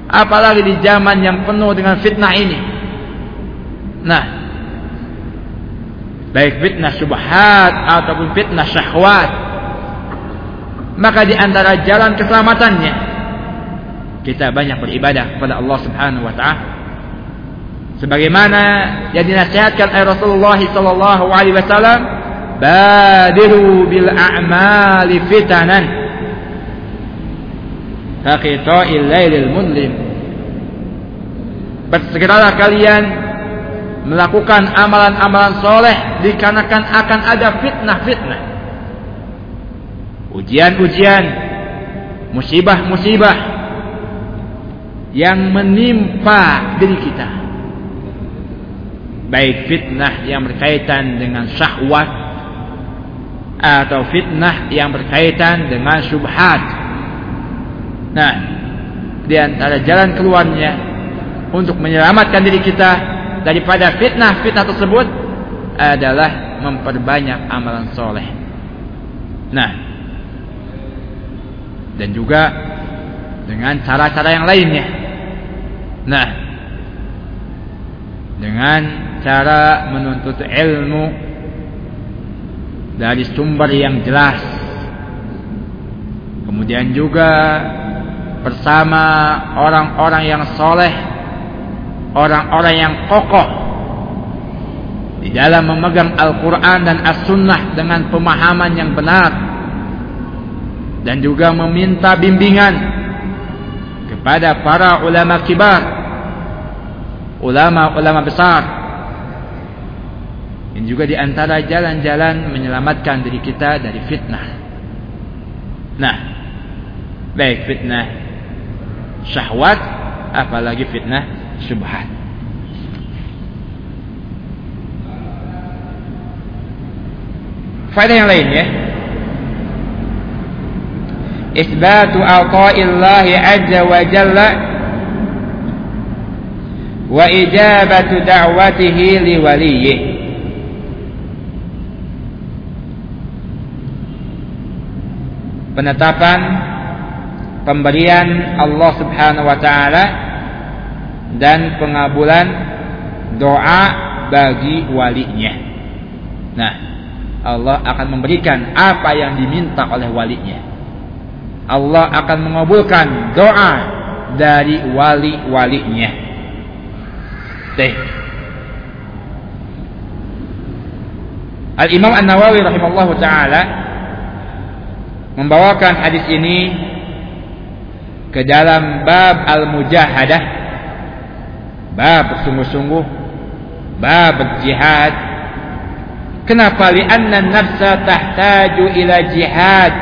Apalagi di zaman yang penuh dengan fitnah ini. Nah, baik fitnah subhat ataupun fitnah syahwat. Maka di antara jalan keselamatannya kita banyak beribadah kepada Allah Subhanahu wa taala. Sebagaimana yang dinasihatkan oleh Rasulullah sallallahu alaihi wasallam badiru bil a'mali fitanan. Kaqita'il lailil mudlim bersegeralah kalian melakukan amalan-amalan soleh dikarenakan akan ada fitnah-fitnah. Ujian-ujian musibah-musibah yang menimpa diri kita baik fitnah yang berkaitan dengan syahwat atau fitnah yang berkaitan dengan syubhat nah di antara jalan keluarnya untuk menyelamatkan diri kita daripada fitnah-fitnah tersebut adalah memperbanyak amalan soleh. Nah, dan juga dengan cara-cara yang lainnya. Nah, dengan cara menuntut ilmu dari sumber yang jelas. Kemudian juga bersama orang-orang yang soleh, orang-orang yang kokoh di dalam memegang Al-Quran dan As-Sunnah dengan pemahaman yang benar dan juga meminta bimbingan kepada para ulama kibar, ulama-ulama besar. Ini juga di antara jalan-jalan menyelamatkan diri kita dari fitnah. Nah, baik fitnah syahwat apalagi fitnah syubhat faedah yang lainnya isbatu ata'illahi azza wa jalla wa ijabatu da'watihi liwaliyih penetapan pemberian Allah Subhanahu wa taala dan pengabulan doa bagi walinya. Nah, Allah akan memberikan apa yang diminta oleh walinya. Allah akan mengabulkan doa dari wali-walinya. Teh. Al-Imam An-Nawawi rahimallahu taala membawakan hadis ini ke dalam bab al-mujahadah bab sungguh-sungguh bab jihad. Kenapa? Lianna nafsa tahtaju ila jihad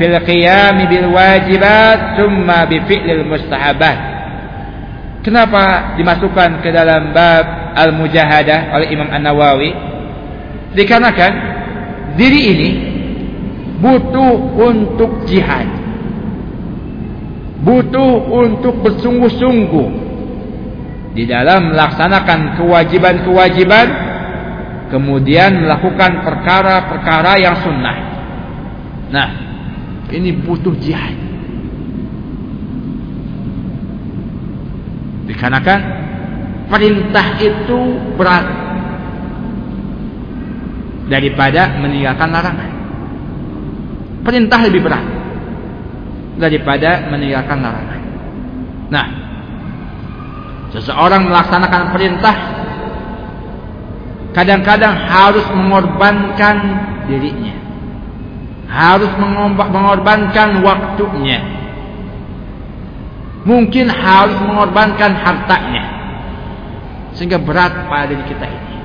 fil qiyam bil wajibat thumma bi fi'lil mustahabat kenapa dimasukkan ke dalam bab al-mujahadah oleh Imam An-Nawawi? Dikarenakan diri ini butuh untuk jihad. Butuh untuk bersungguh-sungguh. Di dalam melaksanakan kewajiban-kewajiban kemudian melakukan perkara-perkara yang sunnah. Nah ini butuh jihad dikarenakan perintah itu berat daripada meninggalkan larangan perintah lebih berat daripada meninggalkan larangan. Nah, seseorang melaksanakan perintah kadang-kadang harus mengorbankan dirinya. Harus mengorbankan waktunya. Mungkin harus mengorbankan hartanya. Sehingga berat pada diri kita ini.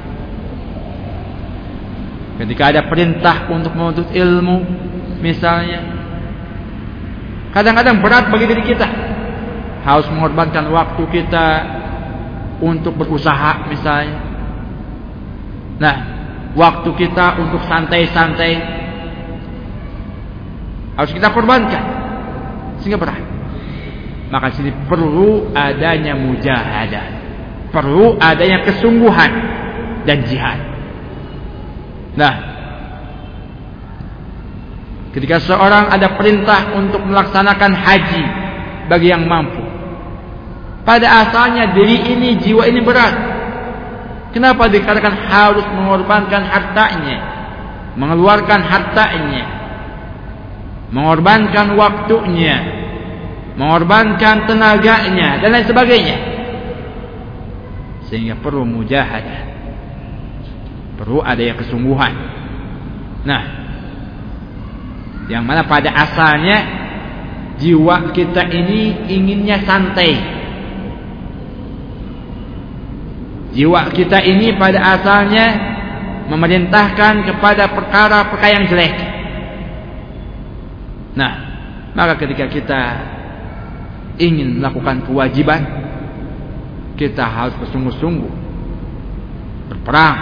Ketika ada perintah untuk menuntut ilmu, misalnya, Kadang-kadang berat bagi diri kita. Harus mengorbankan waktu kita untuk berusaha misalnya. Nah, waktu kita untuk santai-santai harus kita korbankan sehingga berat. Maka sini perlu adanya mujahadah, perlu adanya kesungguhan dan jihad. Nah, Ketika seorang ada perintah untuk melaksanakan haji bagi yang mampu. Pada asalnya diri ini, jiwa ini berat. Kenapa dikatakan harus mengorbankan hartanya? Mengeluarkan hartanya. Mengorbankan waktunya. Mengorbankan tenaganya. Dan lain sebagainya. Sehingga perlu mujahadah. Perlu ada yang kesungguhan. Nah, yang mana pada asalnya jiwa kita ini inginnya santai. Jiwa kita ini pada asalnya memerintahkan kepada perkara-perkara yang jelek. Nah, maka ketika kita ingin melakukan kewajiban, kita harus bersungguh-sungguh berperang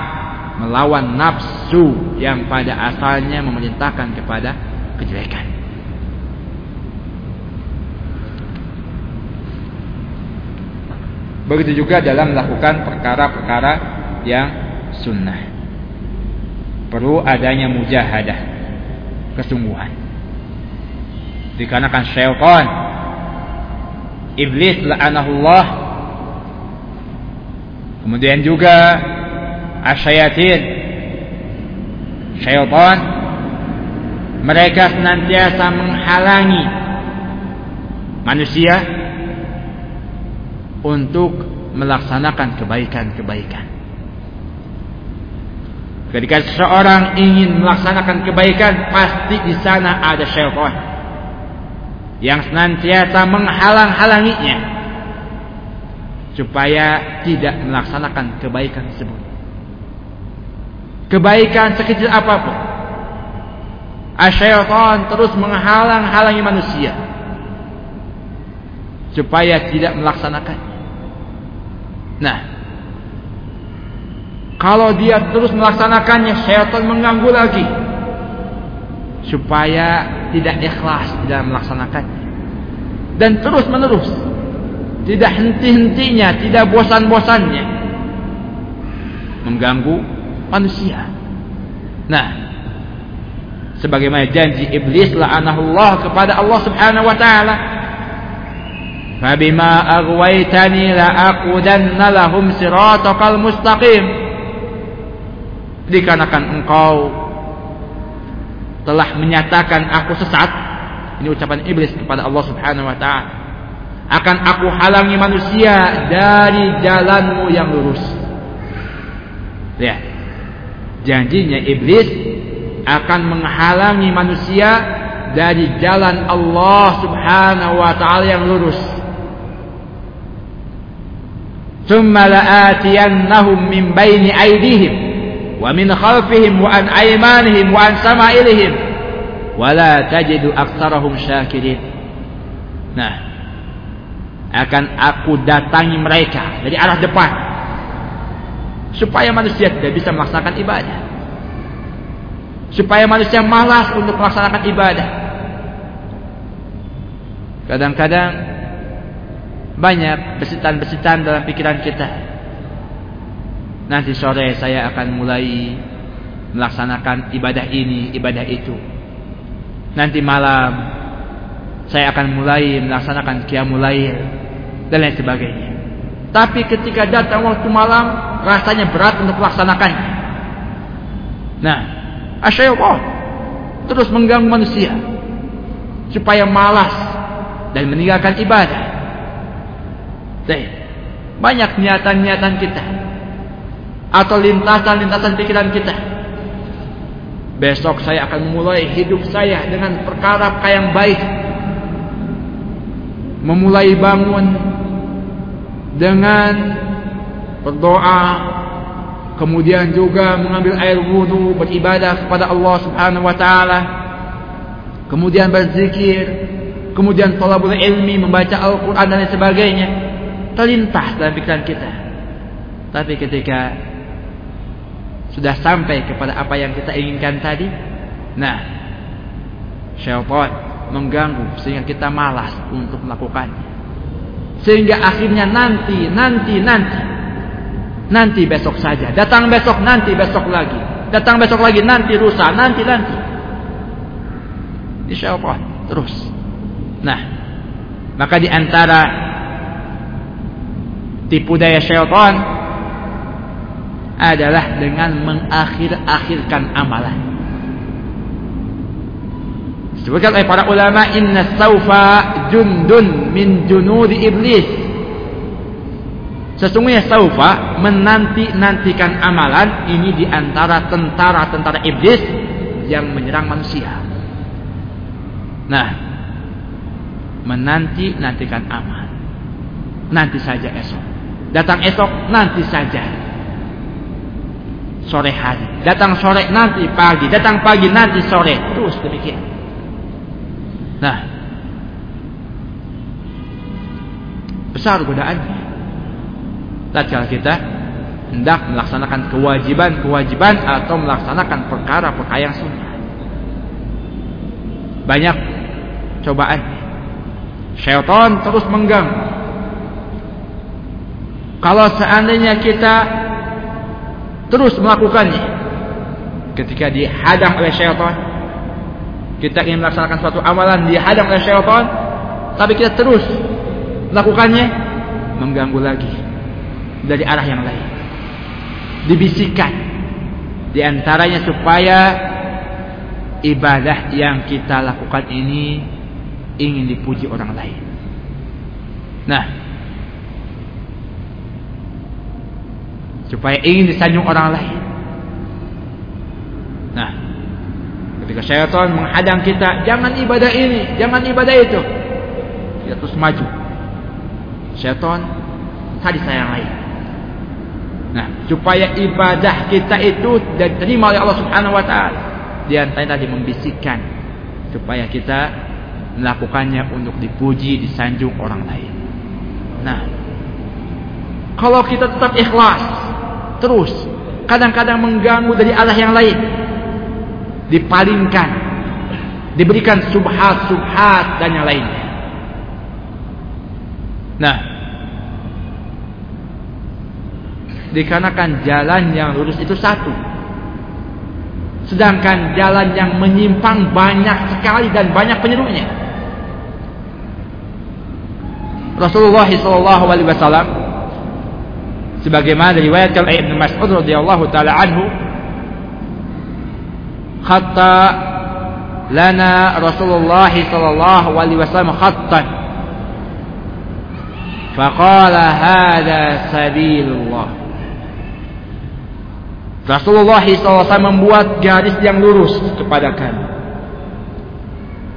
melawan nafsu yang pada asalnya memerintahkan kepada kejelekan. Begitu juga dalam melakukan perkara-perkara yang sunnah. Perlu adanya mujahadah, kesungguhan. Dikarenakan syaitan iblis la'anahullah kemudian juga asyayatin syaitan. Mereka senantiasa menghalangi manusia untuk melaksanakan kebaikan-kebaikan. Ketika seseorang ingin melaksanakan kebaikan, pasti di sana ada syaitan yang senantiasa menghalang-halanginya supaya tidak melaksanakan kebaikan tersebut. Kebaikan sekecil apa pun, asyaitan terus menghalang-halangi manusia supaya tidak melaksanakan. Nah, kalau dia terus melaksanakannya, syaitan mengganggu lagi supaya tidak ikhlas dalam melaksanakannya dan terus menerus. Tidak henti-hentinya tidak bosan-bosannya. Mengganggu manusia. Nah sebagaimana janji iblis la'anahullah kepada Allah Subhanahu wa taala Fabima agwaitani la'akudanna lahum siratakal mustaqim. Dikarenakan engkau telah menyatakan aku sesat ini ucapan iblis kepada Allah Subhanahu wa taala akan aku halangi manusia dari jalanmu yang lurus ya janjinya iblis akan menghalangi manusia dari jalan Allah Subhanahu wa taala yang lurus ثم لآتينهم من بين أيديهم wa min khalfihim wa an aymanihim wa an sama'ilihim. Wa la tajidu aktsarahum syakirin. Nah akan aku datangi mereka dari arah depan. Supaya manusia tidak bisa melaksanakan ibadah. Supaya manusia malas untuk melaksanakan ibadah. Kadang-kadang banyak besitan-besitan dalam pikiran kita. Nanti sore saya akan mulai melaksanakan ibadah ini, ibadah itu. Nanti malam saya akan mulai melaksanakan qiyamul lail dan lain sebagainya. Tapi ketika datang waktu malam rasanya berat untuk melaksanakannya. Nah, asyaitan terus mengganggu manusia supaya malas dan meninggalkan ibadah. Banyak niatan-niatan kita atau lintasan-lintasan pikiran kita. Besok saya akan memulai hidup saya dengan perkara yang baik. Memulai bangun dengan berdoa, kemudian juga mengambil air wudhu, beribadah kepada Allah Subhanahu wa taala. Kemudian berzikir, kemudian thalabul ilmi, membaca Al-Qur'an dan sebagainya terlintas dalam pikiran kita. Tapi ketika sudah sampai kepada apa yang kita inginkan tadi, nah, syaitan mengganggu sehingga kita malas untuk melakukannya. Sehingga akhirnya nanti, nanti, nanti, nanti besok saja, datang besok, nanti besok lagi, datang besok lagi, nanti rusak, nanti, nanti. Ini syaitan terus. Nah, maka di antara tipu daya syaitan adalah dengan mengakhir-akhirkan amalan. Disebutkan oleh para ulama inna saufa jundun min junudi iblis. Sesungguhnya saufa menanti-nantikan amalan ini di antara tentara-tentara iblis yang menyerang manusia. Nah, menanti-nantikan amal. Nanti saja esok. Datang esok nanti saja. Sore hari. Datang sore nanti pagi. Datang pagi nanti sore. Terus demikian. Nah. Besar godaannya. Tatkala kita hendak melaksanakan kewajiban-kewajiban atau melaksanakan perkara-perkara yang sunnah. Banyak cobaan. Syaitan terus mengganggu Kalau seandainya kita terus melakukannya ketika dihadang oleh syaitan, kita ingin melaksanakan suatu amalan dihadang oleh syaitan, tapi kita terus melakukannya mengganggu lagi dari arah yang lain. Dibisikkan di antaranya supaya ibadah yang kita lakukan ini ingin dipuji orang lain. Nah, supaya ingin disanjung orang lain. Nah, ketika syaitan menghadang kita, jangan ibadah ini, jangan ibadah itu, kita terus maju. Syaitan tadi sayang lain. Nah, supaya ibadah kita itu diterima oleh Allah Subhanahu wa taala di antara tadi membisikkan supaya kita melakukannya untuk dipuji, disanjung orang lain. Nah, kalau kita tetap ikhlas terus, kadang-kadang mengganggu dari Allah yang lain, dipalingkan, diberikan subhat-subhat dan yang lainnya. Nah, dikarenakan jalan yang lurus itu satu, Sedangkan jalan yang menyimpang banyak sekali dan banyak penyerunya. Rasulullah wasallam sebagaimana diriwayatkan oleh Ibnu Mas'ud radhiyallahu taala anhu khatta lana Rasulullah sallallahu alaihi wasallam khattan faqala hadha sabilullah Rasulullah SAW membuat garis yang lurus kepada kami.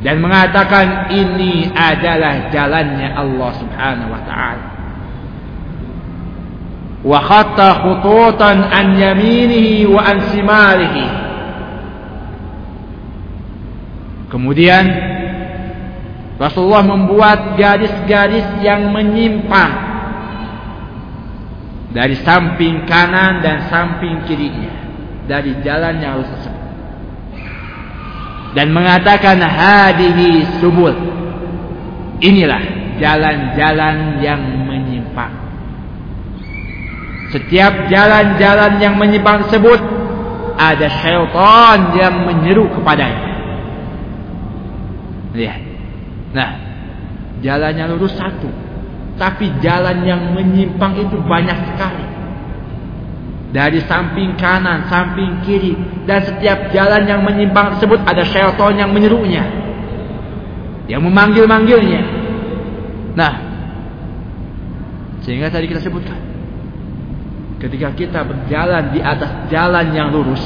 Dan mengatakan ini adalah jalannya Allah subhanahu wa ta'ala. Khututan an yaminihi wa an simalihi. Kemudian Rasulullah membuat garis-garis yang menyimpang dari samping kanan dan samping kirinya dari jalan yang harus tersebut dan mengatakan hadihi subul inilah jalan-jalan yang setiap jalan-jalan yang menyimpang tersebut ada syaitan yang menyeru kepadanya lihat nah jalannya lurus satu tapi jalan yang menyimpang itu banyak sekali. Dari samping kanan, samping kiri. Dan setiap jalan yang menyimpang tersebut ada syaitan yang menyerunya. Yang memanggil-manggilnya. Nah. Sehingga tadi kita sebutkan. Ketika kita berjalan di atas jalan yang lurus.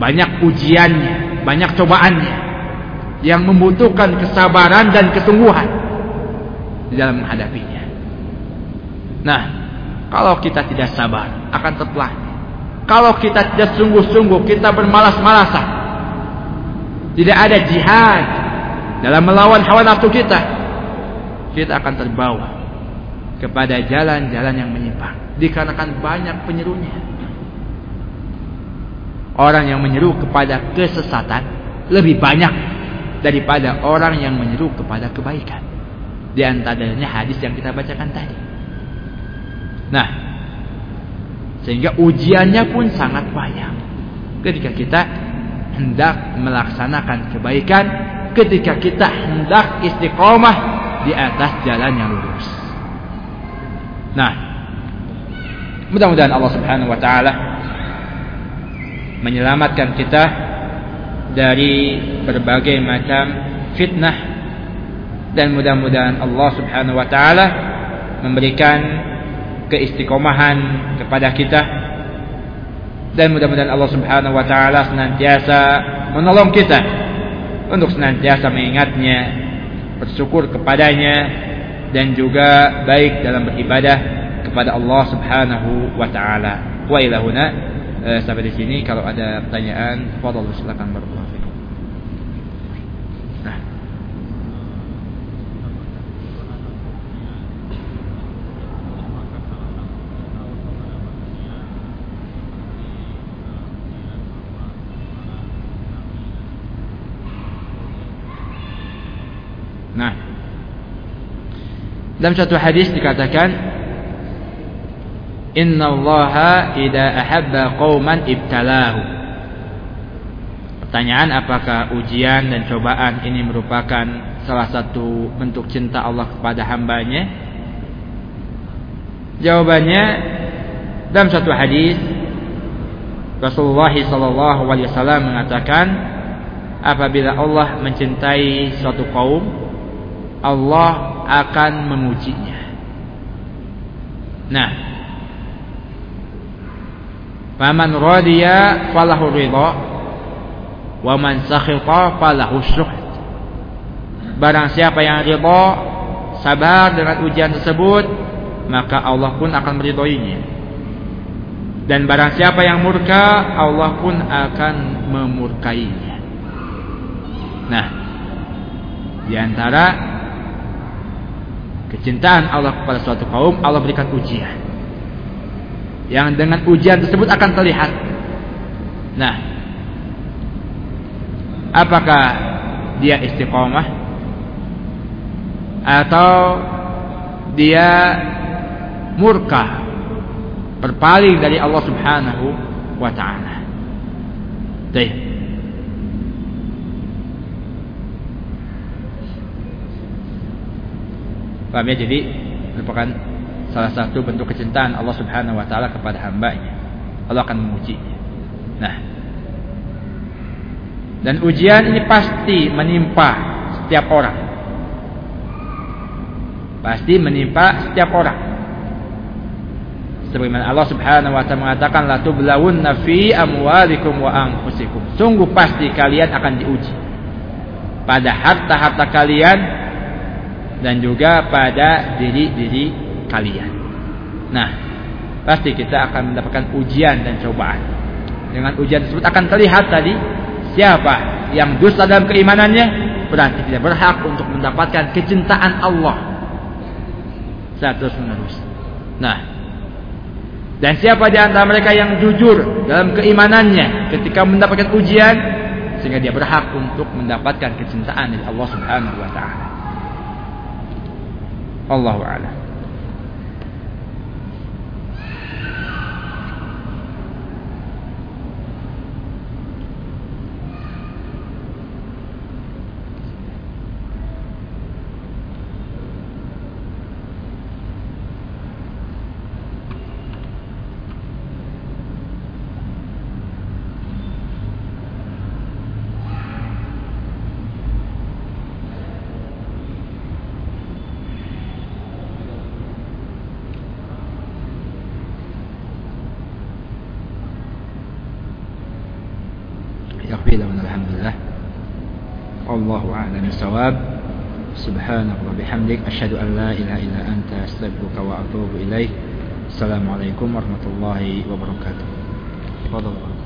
Banyak ujiannya. Banyak cobaannya. Yang membutuhkan kesabaran dan kesungguhan di dalam menghadapinya. Nah, kalau kita tidak sabar akan terpelah. Kalau kita tidak sungguh-sungguh kita bermalas-malasan. Tidak ada jihad dalam melawan hawa nafsu kita. Kita akan terbawa kepada jalan-jalan yang menyimpang dikarenakan banyak penyerunya. Orang yang menyeru kepada kesesatan lebih banyak daripada orang yang menyeru kepada kebaikan. Di antaranya hadis yang kita bacakan tadi. Nah, sehingga ujiannya pun sangat banyak. Ketika kita hendak melaksanakan kebaikan, ketika kita hendak istiqomah di atas jalan yang lurus. Nah, mudah-mudahan Allah Subhanahu wa taala menyelamatkan kita dari berbagai macam fitnah dan mudah-mudahan Allah Subhanahu wa taala memberikan keistiqomahan kepada kita dan mudah-mudahan Allah Subhanahu wa taala senantiasa menolong kita untuk senantiasa mengingatnya, bersyukur kepadanya dan juga baik dalam beribadah kepada Allah Subhanahu wa taala. Wa ilahuna eh, sampai di sini. Kalau ada pertanyaan, fadhil silakan barakallahu Nah, dalam satu hadis dikatakan Inna allaha idha ahabba qawman ibtalahu. Pertanyaan apakah ujian dan cobaan ini merupakan salah satu bentuk cinta Allah kepada hambanya? Jawabannya dalam satu hadis Rasulullah sallallahu alaihi wasallam mengatakan apabila Allah mencintai suatu kaum Allah akan mengujinya. Nah, Faman radiya falahu ridha wa man sakhita falahu syuhd. Barang siapa yang ridha, sabar dengan ujian tersebut, maka Allah pun akan meridhoinya. Dan barang siapa yang murka, Allah pun akan memurkainya. Nah, di antara kecintaan Allah kepada suatu kaum, Allah berikan ujian yang dengan ujian tersebut akan terlihat. Nah, apakah dia istiqomah atau dia murka berpaling dari Allah Subhanahu wa taala. Baik. Paham ya? Jadi merupakan salah satu bentuk kecintaan Allah Subhanahu wa taala kepada hambanya. Allah akan menguji. Nah, dan ujian ini pasti menimpa setiap orang. Pasti menimpa setiap orang. Sebagaimana Allah Subhanahu wa taala mengatakan la tublawunna fi amwalikum wa anfusikum. Sungguh pasti kalian akan diuji pada harta-harta kalian dan juga pada diri-diri kalian. Nah, pasti kita akan mendapatkan ujian dan cobaan. Dengan ujian tersebut akan terlihat tadi siapa yang dusta dalam keimanannya berarti tidak berhak untuk mendapatkan kecintaan Allah saat terus menerus. Nah, dan siapa di antara mereka yang jujur dalam keimanannya ketika mendapatkan ujian sehingga dia berhak untuk mendapatkan kecintaan dari Allah Subhanahu wa taala. Allahu a'lam. الصواب سبحانك وبحمدك أشهد أن لا إله إلا أنت أستغفرك وأتوب إليك. السلام عليكم ورحمة الله وبركاته. تفضل.